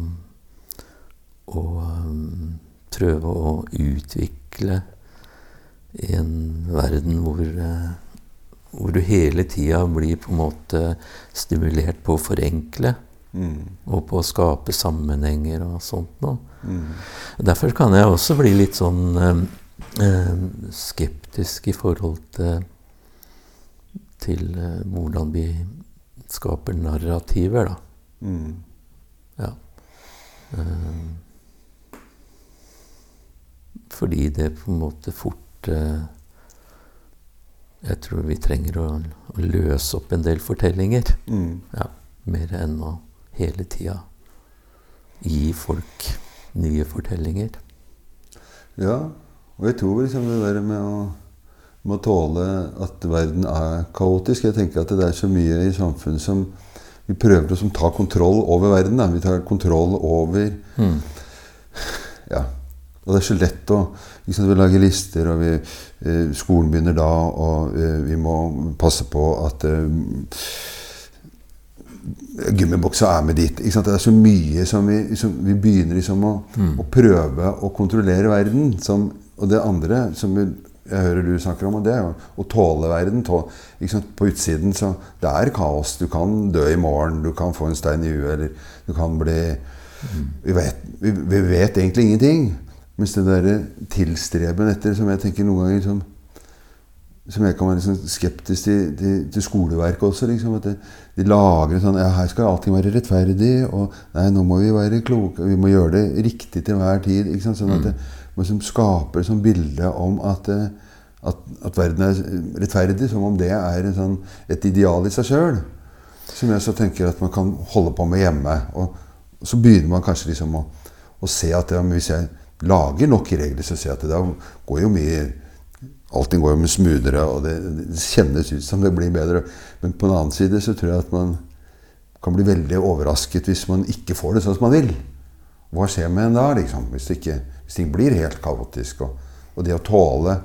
å um, prøve å utvikle i en verden hvor, eh, hvor du hele tida blir på en måte stimulert på å forenkle Mm. og på å skape sammenhenger og sånt noe. Mm. Derfor kan jeg også bli litt sånn eh, eh, skeptisk i forhold til, til eh, hvordan vi skaper narrativer, da. Mm. Ja. Eh, fordi det på en måte fort eh, Jeg tror vi trenger å, å løse opp en del fortellinger. Mm. Ja, mer enn å hele tida gi folk nye fortellinger. Ja, og jeg tror liksom det der med å, med å tåle at verden er kaotisk Jeg tenker at det er så mye i samfunnet som vi prøver å ta kontroll over verden. Da. Vi tar kontroll over Mm. Ja. Og det er så lett å liksom, Vi lager lister, og vi, eh, skolen begynner da, og eh, vi må passe på at eh, gummiboksa er med dit. Det er så mye som vi, som vi begynner liksom å, å prøve å kontrollere verden. Som, og det andre som vi, jeg hører du snakker om, og det er jo å tåle verden. Tå, ikke sant? På utsiden så Det er kaos. Du kan dø i morgen, du kan få en stein i huet, eller du kan bli vi vet, vi, vi vet egentlig ingenting. Mens det derre tilstreben etter, som jeg tenker noen ganger som, som jeg kan være liksom skeptisk til, til, til skoleverket også. Liksom, at det, de lager sånn ja, Her skal allting være rettferdig. Og nei, nå må vi være kloke. Vi må gjøre det riktig til hver tid. Ikke sant? Sånn at det liksom skaper et bilde om at, eh, at, at verden er rettferdig. Som om det er sånn, et ideal i seg sjøl. Som jeg så tenker at man kan holde på med hjemme. Og, så begynner man kanskje liksom å, å se at ja, hvis jeg lager nok regler, så ser jeg at det går jo mye Allting går jo med smoothere, og det, det kjennes ut som det blir bedre. Men på den annen side så tror jeg at man kan bli veldig overrasket hvis man ikke får det sånn som man vil. Hva skjer med en da, liksom? Hvis, det ikke, hvis ting blir helt kaotisk. Og, og det å tåle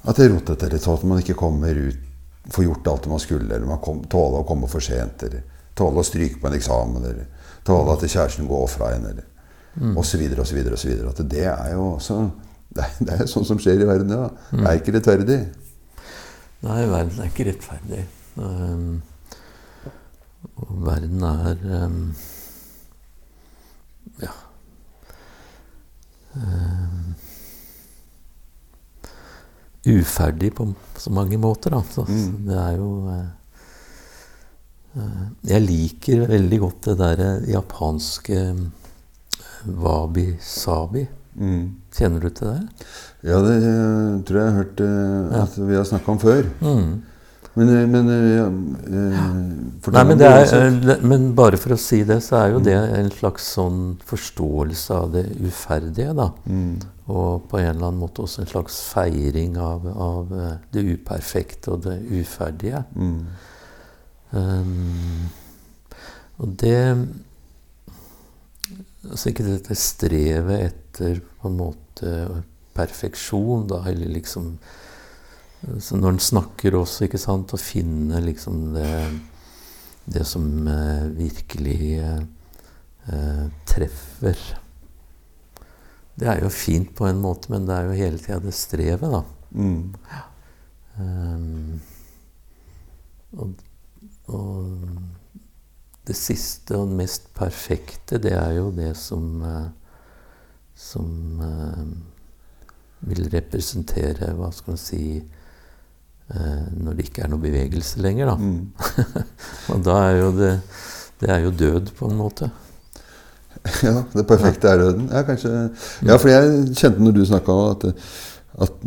at det er litt, at man ikke kommer ut får gjort alt det man skulle, eller man kom, tåle å komme for sent, eller tåle å stryke på en eksamen, eller tåle at kjæresten går fra en, eller videre. og så videre. At det er jo også det er, det er sånn som skjer i verden, ja. Det er ikke rettferdig. Nei, verden er ikke rettferdig. Um, og verden er um, Um, uferdig på så mange måter, da. Så Mm. det er jo eh, Jeg liker veldig godt det derre japanske wabi-sabi. Mm. Kjenner du til det? Ja, det jeg tror jeg jeg har hørt at vi har snakka om før. Mm. Men, eh, men eh, ja, eh, Nei, men, det er, det- men bare for å si det, så er jo det en slags sånn forståelse av det uferdige, da. Mm. Og på en eller annen måte også en slags feiring av, av det uperfekte og det uferdige. Mm. Um, og det Altså ikke dette strevet etter på en måte perfeksjon, da, eller liksom Så når en snakker også, ikke sant, å finne liksom det det som eh, virkelig eh, eh, treffer. Det er jo fint på en måte, men det er jo hele tida det strevet, da. Mm. Um, og, og det siste og mest perfekte, det er jo det som uh, Som uh, vil representere, hva skal man si Når det ikke er noe bevegelse lenger, da. Mm. og da er jo det Det er jo død, på en måte. Ja, det perfekte er døden. Ja, kanskje. Ja, for jeg kjente når du snakka om at, at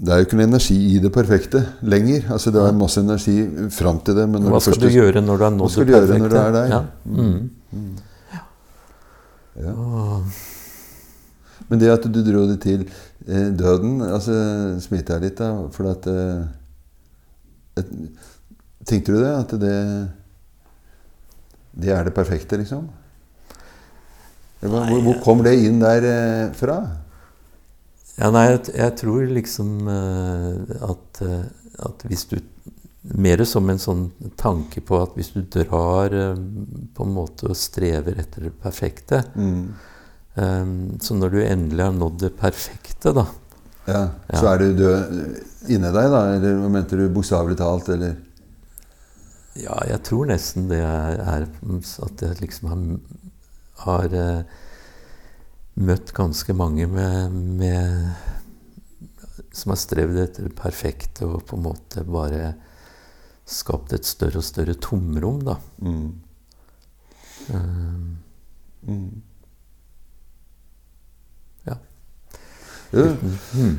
det er jo ikke noe energi i det perfekte lenger. Altså Det er masse energi fram til det. Men når Hva du skal først- du gjøre når du har nådd det perfekte? Hva skal du gjøre når du er der? Ja. Mm. Mm. Ja. Og, Men det at du dro det til eh, døden, altså Smitta jeg litt, da. For at eh, Tenkte du det? At det Det er det perfekte, liksom? Hvor, hvor, hvor kom det inn der eh, fra? ja, nei, jeg, jeg tror liksom eh, at, eh, at hvis du Mer som en sånn tanke på at hvis du drar eh, på en måte og strever etter det perfekte Mm. Så når du endelig har nådd det perfekte, da Ja, Så er du død inni deg, da? Eller mente du bokstavelig talt? Eller? Ja, jeg tror nesten det er, at jeg liksom har, har eh, møtt ganske mange med, med Som har strevd etter det perfekte og på en måte bare skapt et større og større tomrom, da. Mm. Eh, Mm. Jo, mm.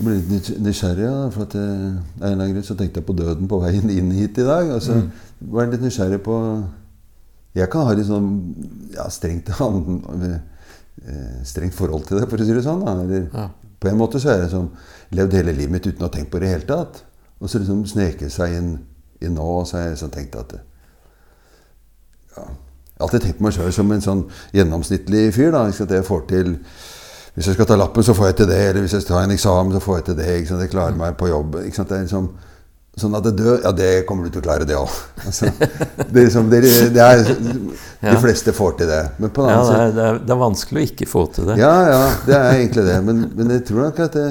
Jeg ble litt nysgjerrig, da, for at jeg, en eller annen grunn så tenkte jeg på døden på veien inn hit i dag. Og så Mm. var jeg litt nysgjerrig på Jeg kan ha litt sånn ja, strengt, eh, strengt forhold til det, for å si det sånn. Eller, Ja. På en måte så er det som levd hele livet mitt uten å ha tenkt på det i hele tatt. Og så liksom sneke seg inn, i nå, og så har jeg liksom tenkt at ja, Jeg har alltid tenkt på meg sjøl som en sånn gjennomsnittlig fyr. da, ikke sant, jeg får til Hvis jeg skal ta lappen, så får jeg til det. Eller hvis jeg skal ta en eksamen, så får jeg til det. ikke sant, Jeg klarer meg på jobb. ikke sant, det er liksom Sånn at det dør, ja, det kommer du til å klare, det òg. Altså, det liksom, det det er, de fleste får til det. Men på den ja det, side det, er, det er vanskelig å ikke få til det. ja, ja, det er egentlig det. Men, men jeg tror nok at det,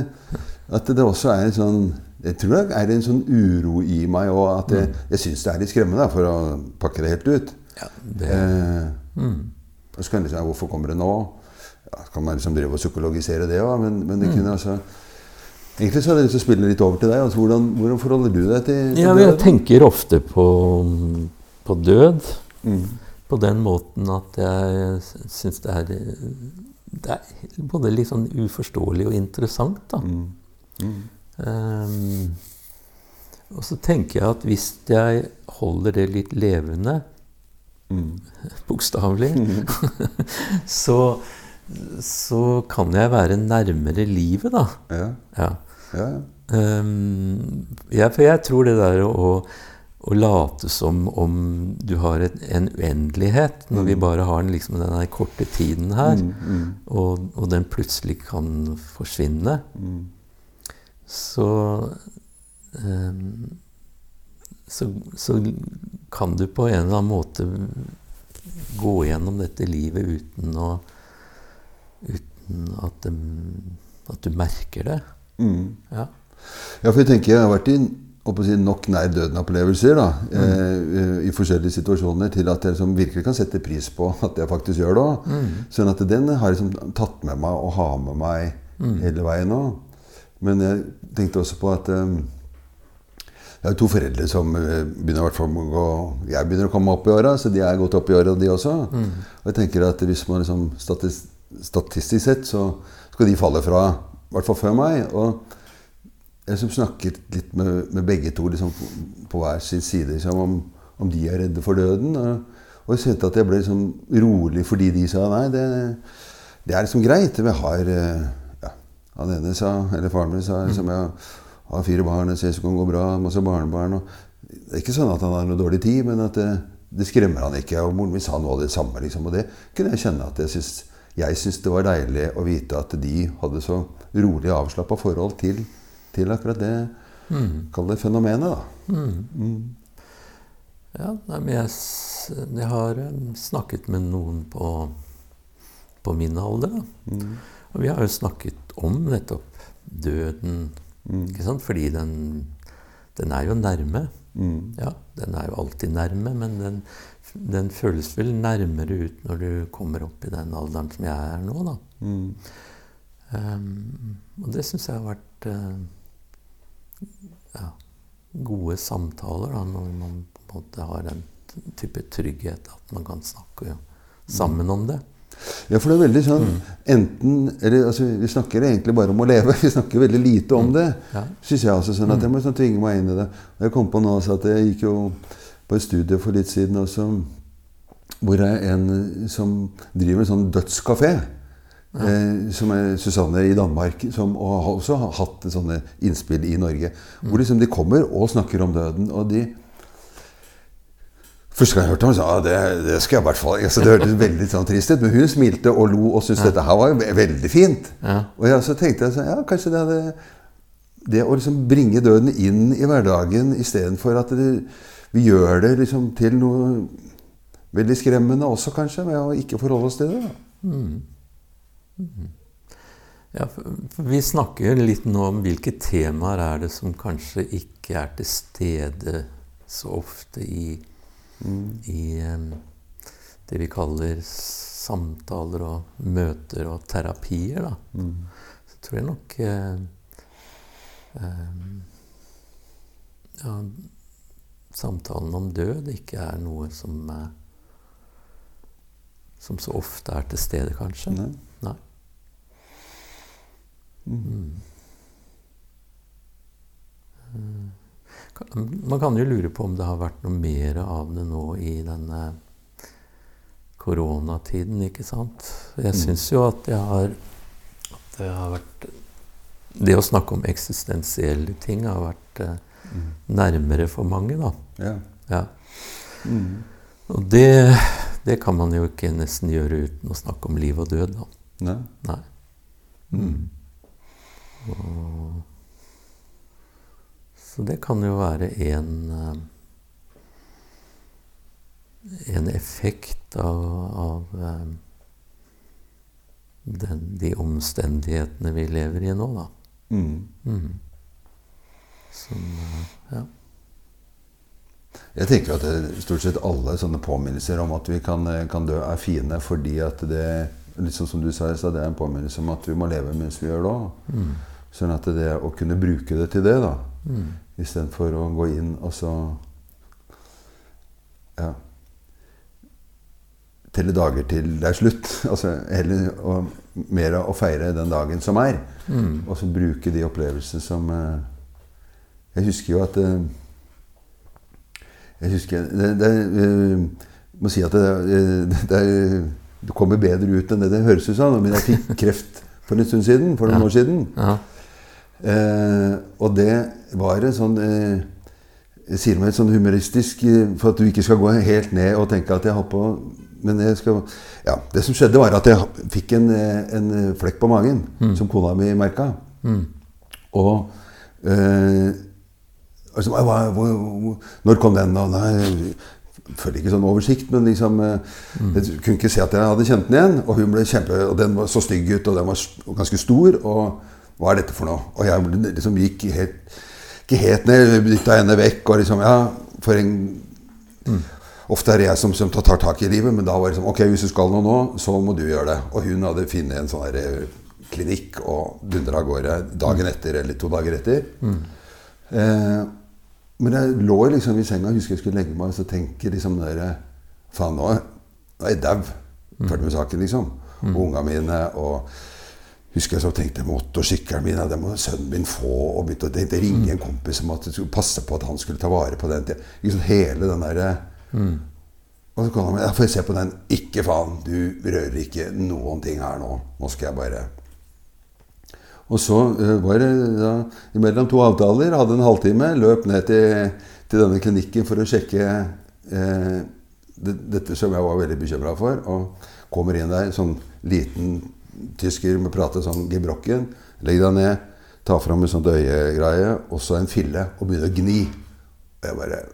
at det også er en sånn jeg tror det er en sånn uro i meg òg. At jeg, jeg syns det er litt skremmende, for å pakke det helt ut. Ja, det, Eh, mm. så kan du si Hvorfor kommer det nå? Ja, kan man liksom drive og psykologisere det òg, men, men det kunne altså Egentlig så hadde jeg lyst til å spille litt over til deg. Altså, hvordan, hvordan forholder du deg til, til Ja, men jeg tenker ofte på, på død. Mm. På den måten at jeg syns det er Det er både litt sånn uforståelig og interessant, da. Mm. Mm. Um, og så tenker jeg at hvis jeg holder det litt levende, Mm. bokstavelig, så, så kan jeg være nærmere livet, da. Ja, Ja. ja, ja. Ehm, ja, for jeg tror det der å, å late som om du har et, en uendelighet, når vi bare har den, liksom, den der korte tiden her, Mm, mm, og, og den plutselig kan forsvinne, mm. så um, så, så kan du på en eller annen måte gå gjennom dette livet uten å Uten at, de, at du merker det. Mm. Ja. Ja, for jeg tenker jeg har vært i si, nok nær døden-opplevelser da, eh, i forskjellige situasjoner til at jeg liksom virkelig kan sette pris på at jeg faktisk gjør det òg. Mm. Sånn at den har jeg liksom tatt med meg og har med meg hele veien òg. Men jeg tenkte også på at eh, jeg har to foreldre som eh, begynner å gå Jeg begynner å komme opp i åra, så de er godt opp i åra, de også. Og jeg tenker at hvis man liksom statistisk sett, så skal de falle fra. I hvert fall før meg. Og jeg som snakket litt med, med begge to liksom, på, på hver sin side liksom, om, om de er redde for døden. Og, og jeg kjente at jeg ble liksom rolig fordi de sa nei, det, det er liksom greit. Vi har eh, ja, Han ene sa, eller faren min sa liksom, jeg har fire barn, jeg ser det kan gå bra, masse barnebarn. Det er ikke sånn at han har noe dårlig tid, men at det, det skremmer han ikke. Og moren min sa noe av det samme. Liksom, og det kunne jeg kjenne at jeg syns, jeg syns det var deilig å vite at de hadde så rolig avslappa forhold til, til akkurat det Kall det fenomenet, da. Mm. Ja, nei, men jeg, jeg har eh, snakket med noen på, på min alder. Da. Mm. Og vi har jo snakket om nettopp døden. Mm. Ikke sant? Fordi den, den er jo nærme. Mm. Ja, den er jo alltid nærme, men den, den føles vel nærmere ut når du kommer opp i den alderen som jeg er nå, da. Mm. Um, og det syns jeg har vært uh, ja, gode samtaler, da, når man på en måte har den type trygghet at man kan snakke sammen om det. Ja, for det er veldig sånn enten eller, altså, Vi snakker egentlig bare om å leve. Vi snakker veldig lite om det. Ja. Synes jeg også sånn at Jeg må sånn tvinge meg inn i det. Og jeg kom på nå også at jeg gikk jo på et studie for litt siden også, hvor det er en som driver en sånn dødskafé. Eh, som er Susanne i Danmark, som har også har hatt sånne innspill i Norge. Hvor liksom de kommer og snakker om døden. Og de Første gang jeg hørte ham, sa jeg det, det skal jeg i hvert fall altså, Det hørtes veldig sånn trist ut, men hun smilte og lo og syntes dette her var veldig fint. Ja. Og jeg, så tenkte jeg sånn, ja, kanskje det hadde Det å liksom bringe døden inn i hverdagen istedenfor at det, vi gjør det liksom til noe veldig skremmende også, kanskje, med å ikke forholde oss til det. Da. Ja, for, for vi snakker litt nå om hvilke temaer er det som kanskje ikke er til stede så ofte i, i um, det vi kaller samtaler og møter og terapier. Da. Så tror jeg nok uh, um, ja, samtalen om død ikke er noe som eh, som så ofte er til stede, kanskje. Nei. Nei. Mm. Eh, Man kan jo lure på om det har vært noe mer av det nå i denne koronatiden, ikke sant? Jeg syns jo at det har at det har vært Det å snakke om eksistensielle ting har vært eh, nærmere for mange, da. Ja. Ja. Mm. Og det, det kan man jo ikke nesten gjøre uten å snakke om liv og død, da. Nei. Nei. Mm. Og, så det kan jo være en eh, En effekt av, av eh, den, de omstendighetene vi lever i nå, da. Mm. Som eh, Ja. Jeg tenker at det, stort sett alle sånne påminnelser om at vi kan, kan dø, er fine fordi at det sånn som du sa, så det er en påminnelse om at vi må leve mens vi gjør det òg. Mm. Sånn at det å kunne bruke det til det, da, Mm. istedenfor å gå inn og så Ja. Telle dager til det er slutt. Altså heller og, mer å feire den dagen som er. Mm. Og så bruke de opplevelsene som eh, Jeg husker jo at eh, Jeg husker det, det, Jeg må si at det, eh, det, er- det kommer bedre ut enn det det høres ut som. Men jeg fikk kreft for en stund siden. For noen Ja. år siden. Ja. Eh, og det var en sånn eh, Jeg sier meg sånn humoristisk eh, for at du ikke skal gå helt ned og tenke at jeg holdt på Men jeg skal Ja, det som skjedde, var at jeg fikk en, eh, en flekk på magen som kona mi merka. Mm. Og eh, altså, hva, hvor, hvor, Når kom den, da? Nei, føler ikke sånn oversikt, men liksom mm. Jeg kunne ikke se at jeg hadde kjent den igjen. Og hun ble kjempe, og den var så stygg ut, og den var ganske stor. Og hva er dette for noe? Og jeg liksom gikk helt, ikke helt ned, dytta henne vekk. Og liksom, ja, for en Ofte er det jeg som, som tar tak i livet, men da var det liksom Ok, hvis du skal noe nå, så må du gjøre det. Og hun hadde funnet en sånn eh, klinikk og dundra av gårde dagen etter eller to dager etter. Eh, men jeg lå liksom i senga, husker jeg skulle legge meg og så tenke liksom der, Faen, nå er jeg dau. Ferdig med saken, liksom. Og unga mine og Husker jeg så tenkte motorsykkelen min, det må sønnen min få. Og begynte å ringe en kompis om at jeg skulle passe på at han skulle ta vare på den. Liksom hele den derre Og så kom han med Ja, får jeg se på den? Ikke faen, du rører ikke noen ting her nå. Nå skal jeg bare Og så eh, var det da mellom to avtaler, hadde en halvtime, løp ned til, til denne klinikken for å sjekke eh, det, dette som jeg var veldig bekymra for. Og kommer inn der, sånn liten tysker med prate sånn gebrokken. Legg deg ned, ta fram en sånn øyegreie, og så en fille, og begynne å gni. Og jeg bare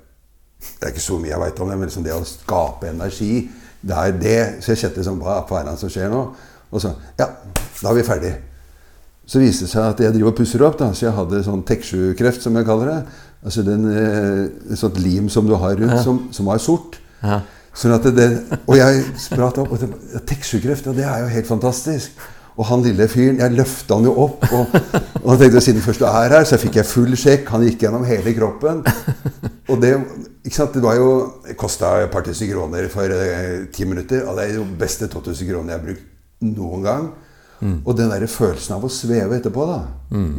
Det er ikke så mye jeg veit om det, men liksom det å skape energi det er det. Så jeg kjente liksom Hva er det som skjer nå? Og så Ja, da er vi ferdig. Så viste det seg at jeg driver og pusser opp. da, Så jeg hadde sånn TEK7-kreft, som jeg kaller det. Altså den, eh, et sånt lim som du har rundt, Ja. som, som var sort. Ja. Sånn at det, og jeg spratt opp. og det- ja, TEK7-kreft, og det er jo helt fantastisk. Og han lille fyren, jeg løfta han jo opp. Og, og jeg tenkte siden først du er her, så fikk jeg full sjekk. Han gikk gjennom hele kroppen. Og det, ikke sant, det var jo Det kosta et par tusen kroner for eh, ti minutter. Og det er jo beste 2000 kroner jeg har brukt noen gang. Og den der følelsen av å sveve etterpå. da,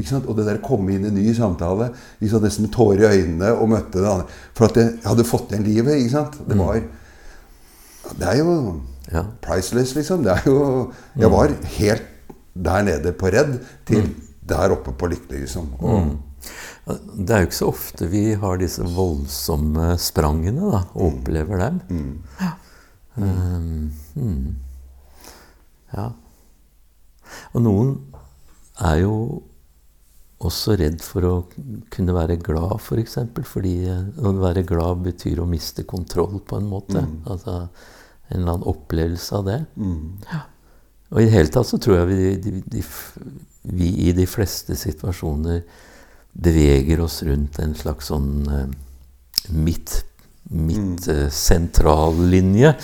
sant? Og det der komme inn i en ny samtale, nesten med tårer i øynene, og møtte det andre. For at jeg hadde fått igjen livet. ikke sant? Det var Det er jo Ja. priceless, liksom. Det er jo Jeg var helt der nede på redd til der oppe på lykkelig, liksom. Og, Det er jo ikke så ofte vi har disse voldsomme sprangene, da, og opplever dem. Ja. Um, mm. ja. Og noen er jo også redd for å kunne være glad, f.eks. For eksempel, fordi eh, å være glad betyr å miste kontroll, på en måte. Altså en eller annen opplevelse av det. Ja. Og i det hele tatt så tror jeg vi, de, de, vi i de fleste situasjoner beveger oss rundt en slags sånn eh, midt, midt eh, sentrallinje.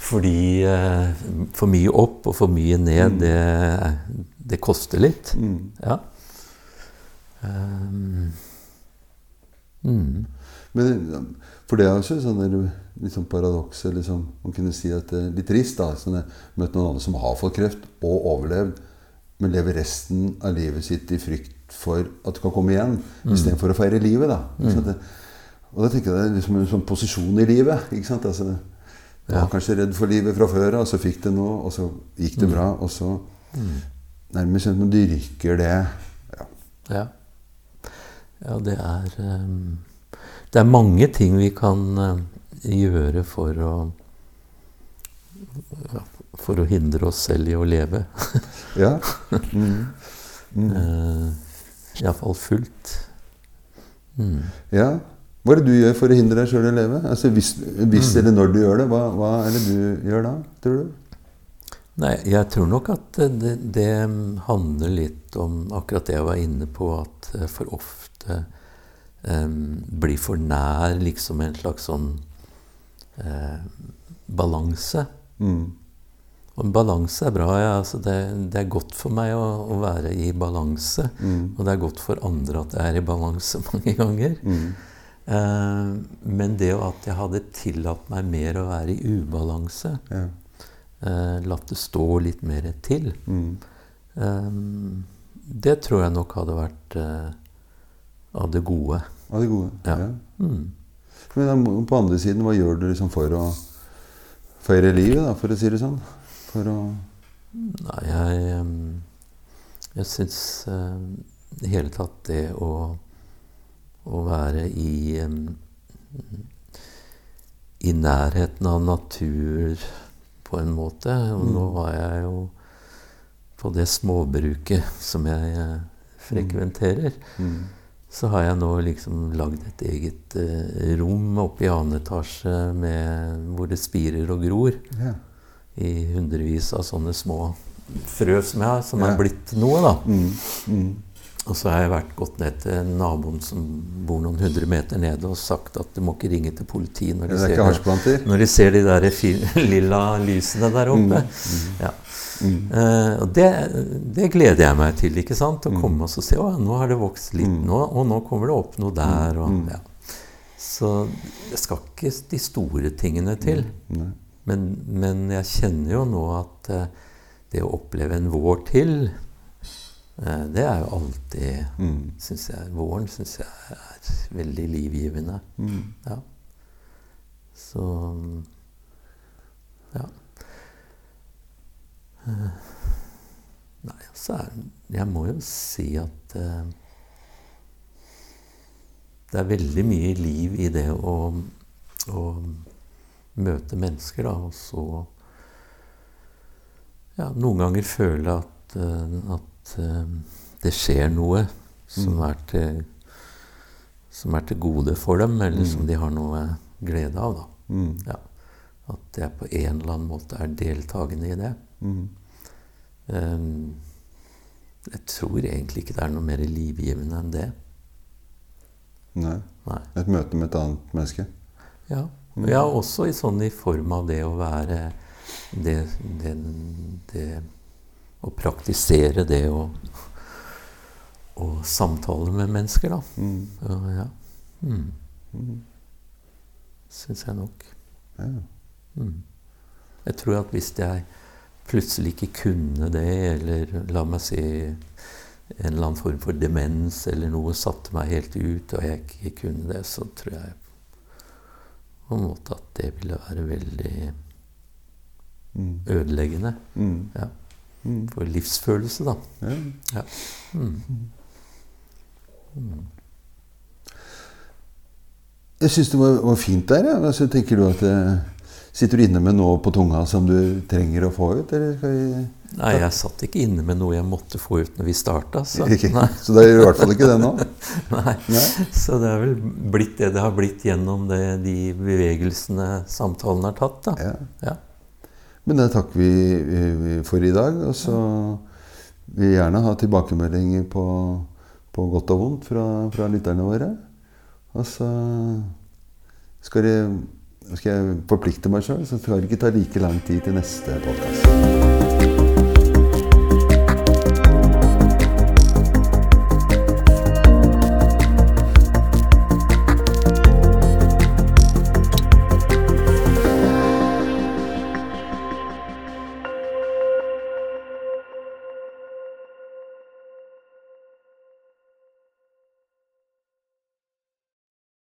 Fordi eh, for mye opp og for mye ned, det, det koster litt. Ja. Um, mm. Men For det er også sånn der, litt sånn paradoks liksom, Man kunne si at det er litt trist. da, sånn Møtt noen andre som har fått kreft og overlevd, men lever resten av livet sitt i frykt for at det kan komme igjen, mm. istedenfor å feire livet. da, ikke sant? Og da tenker jeg det er liksom en sånn posisjon i livet. ikke sant? Altså, du var kanskje redd for livet fra før av, så fikk det noe, og så gikk det bra. Og så nærmest sånn at man dyrker det. Ja. Ja. ja, det er um, Det er mange ting vi kan uh, gjøre for å ja, For å hindre oss selv i å leve. ja. Mm. Mm. uh, Iallfall fullt. Mm. Ja. Hva er det du gjør for å hindre deg sjøl å leve? Altså Hvis, hvis eller når du gjør det, hva, hva er det du gjør da, tror du? Nei, jeg tror nok at det, det handler litt om akkurat det jeg var inne på, at eh, for ofte um, blir for nær liksom en slags sånn uh, balanse. Mm. Og balanse er bra. Ja, altså det, det, er godt for meg å, å være i balanse. Mm. Og det er godt for andre at jeg er i balanse mange ganger. Mm. Eh, men det at jeg hadde tillatt meg mer å være i ubalanse, Ja. eh, latt det stå litt mer til, Mm. eh, det tror jeg nok hadde vært av det gode. Av det gode. Ja. Ja. Mm. Men på andre siden, hva gjør du liksom for å feire livet, da, for å si det sånn? For å Nei, jeg, jeg syns i det hele tatt det å, å være i i nærheten av natur på en måte. Og nå var jeg jo på det småbruket som jeg eh, frekventerer. mm. Så har jeg nå liksom lagd et eget eh, rom oppe i annen etasje med, hvor det spirer og gror Yeah. i hundrevis av sånne små frø som jeg har, som yeah. er blitt noe, da. Mm. Mm. Og så har jeg vært gått ned til naboen som bor noen hundre meter nede, og sagt at du må ikke ringe til politiet når de, er ser, når de ser de der lilla lysene der oppe. Ja. Mm. Uh, og det, det gleder jeg meg til, ikke sant? Å komme og se at nå har det vokst litt, Mm. nå, og nå kommer det opp noe der. Og, Mm. ja. Så det skal ikke de store tingene til. Men, men jeg kjenner jo nå at uh, det å oppleve en vår til, det er jo alltid Mm. synes jeg, Våren syns jeg er veldig livgivende. Mm. Ja. Så Ja. Eh, Nei, altså Jeg må jo si at eh, det er veldig mye liv i det å, å møte mennesker, da, og så ja, noen ganger føle at, eh, at eh, det skjer noe som Mm. er til som er til gode for dem, eller Mm. som de har noe glede av. da. Mm. Ja. At jeg på en eller annen måte er deltakende i det. Mm. Um, jeg tror egentlig ikke det er noe mer livgivende enn det. Nei. Nei. Et møte med et annet menneske. Ja. ja, også i sånn i form av det å være det, det, det Å praktisere det å, å samtale med mennesker, da. Mm. Uh, ja. Mm. Mm. Syns jeg nok. Ja. Mm. Jeg tror at hvis jeg plutselig ikke kunne det, eller la meg si en eller annen form for demens eller noe satte meg helt ut, og jeg ikke kunne det, så tror jeg på en måte at det ville være veldig Mm. ødeleggende Mm. ja. For livsfølelse, da. Ja. Ja. Mm. Mm. Jeg syns det var, var fint der. Ja. Altså, tenker du at eh, Sitter du inne med noe på tunga som du trenger å få ut? Eller skal vi Nei, jeg satt ikke inne med noe jeg måtte få ut når vi starta. Så, Ikke? Så det er i hvert fall ikke det nå? nei. Nei? så det er vel blitt det det har blitt gjennom det, de bevegelsene samtalen har tatt. da. Ja. Ja. Men det takker vi for i dag. Og så vil vi gjerne ha tilbakemeldinger på, på godt og vondt fra, fra lytterne våre. Og så skal, det, skal jeg forplikte meg sjøl, så skal det ikke ta like lang tid til neste podkast.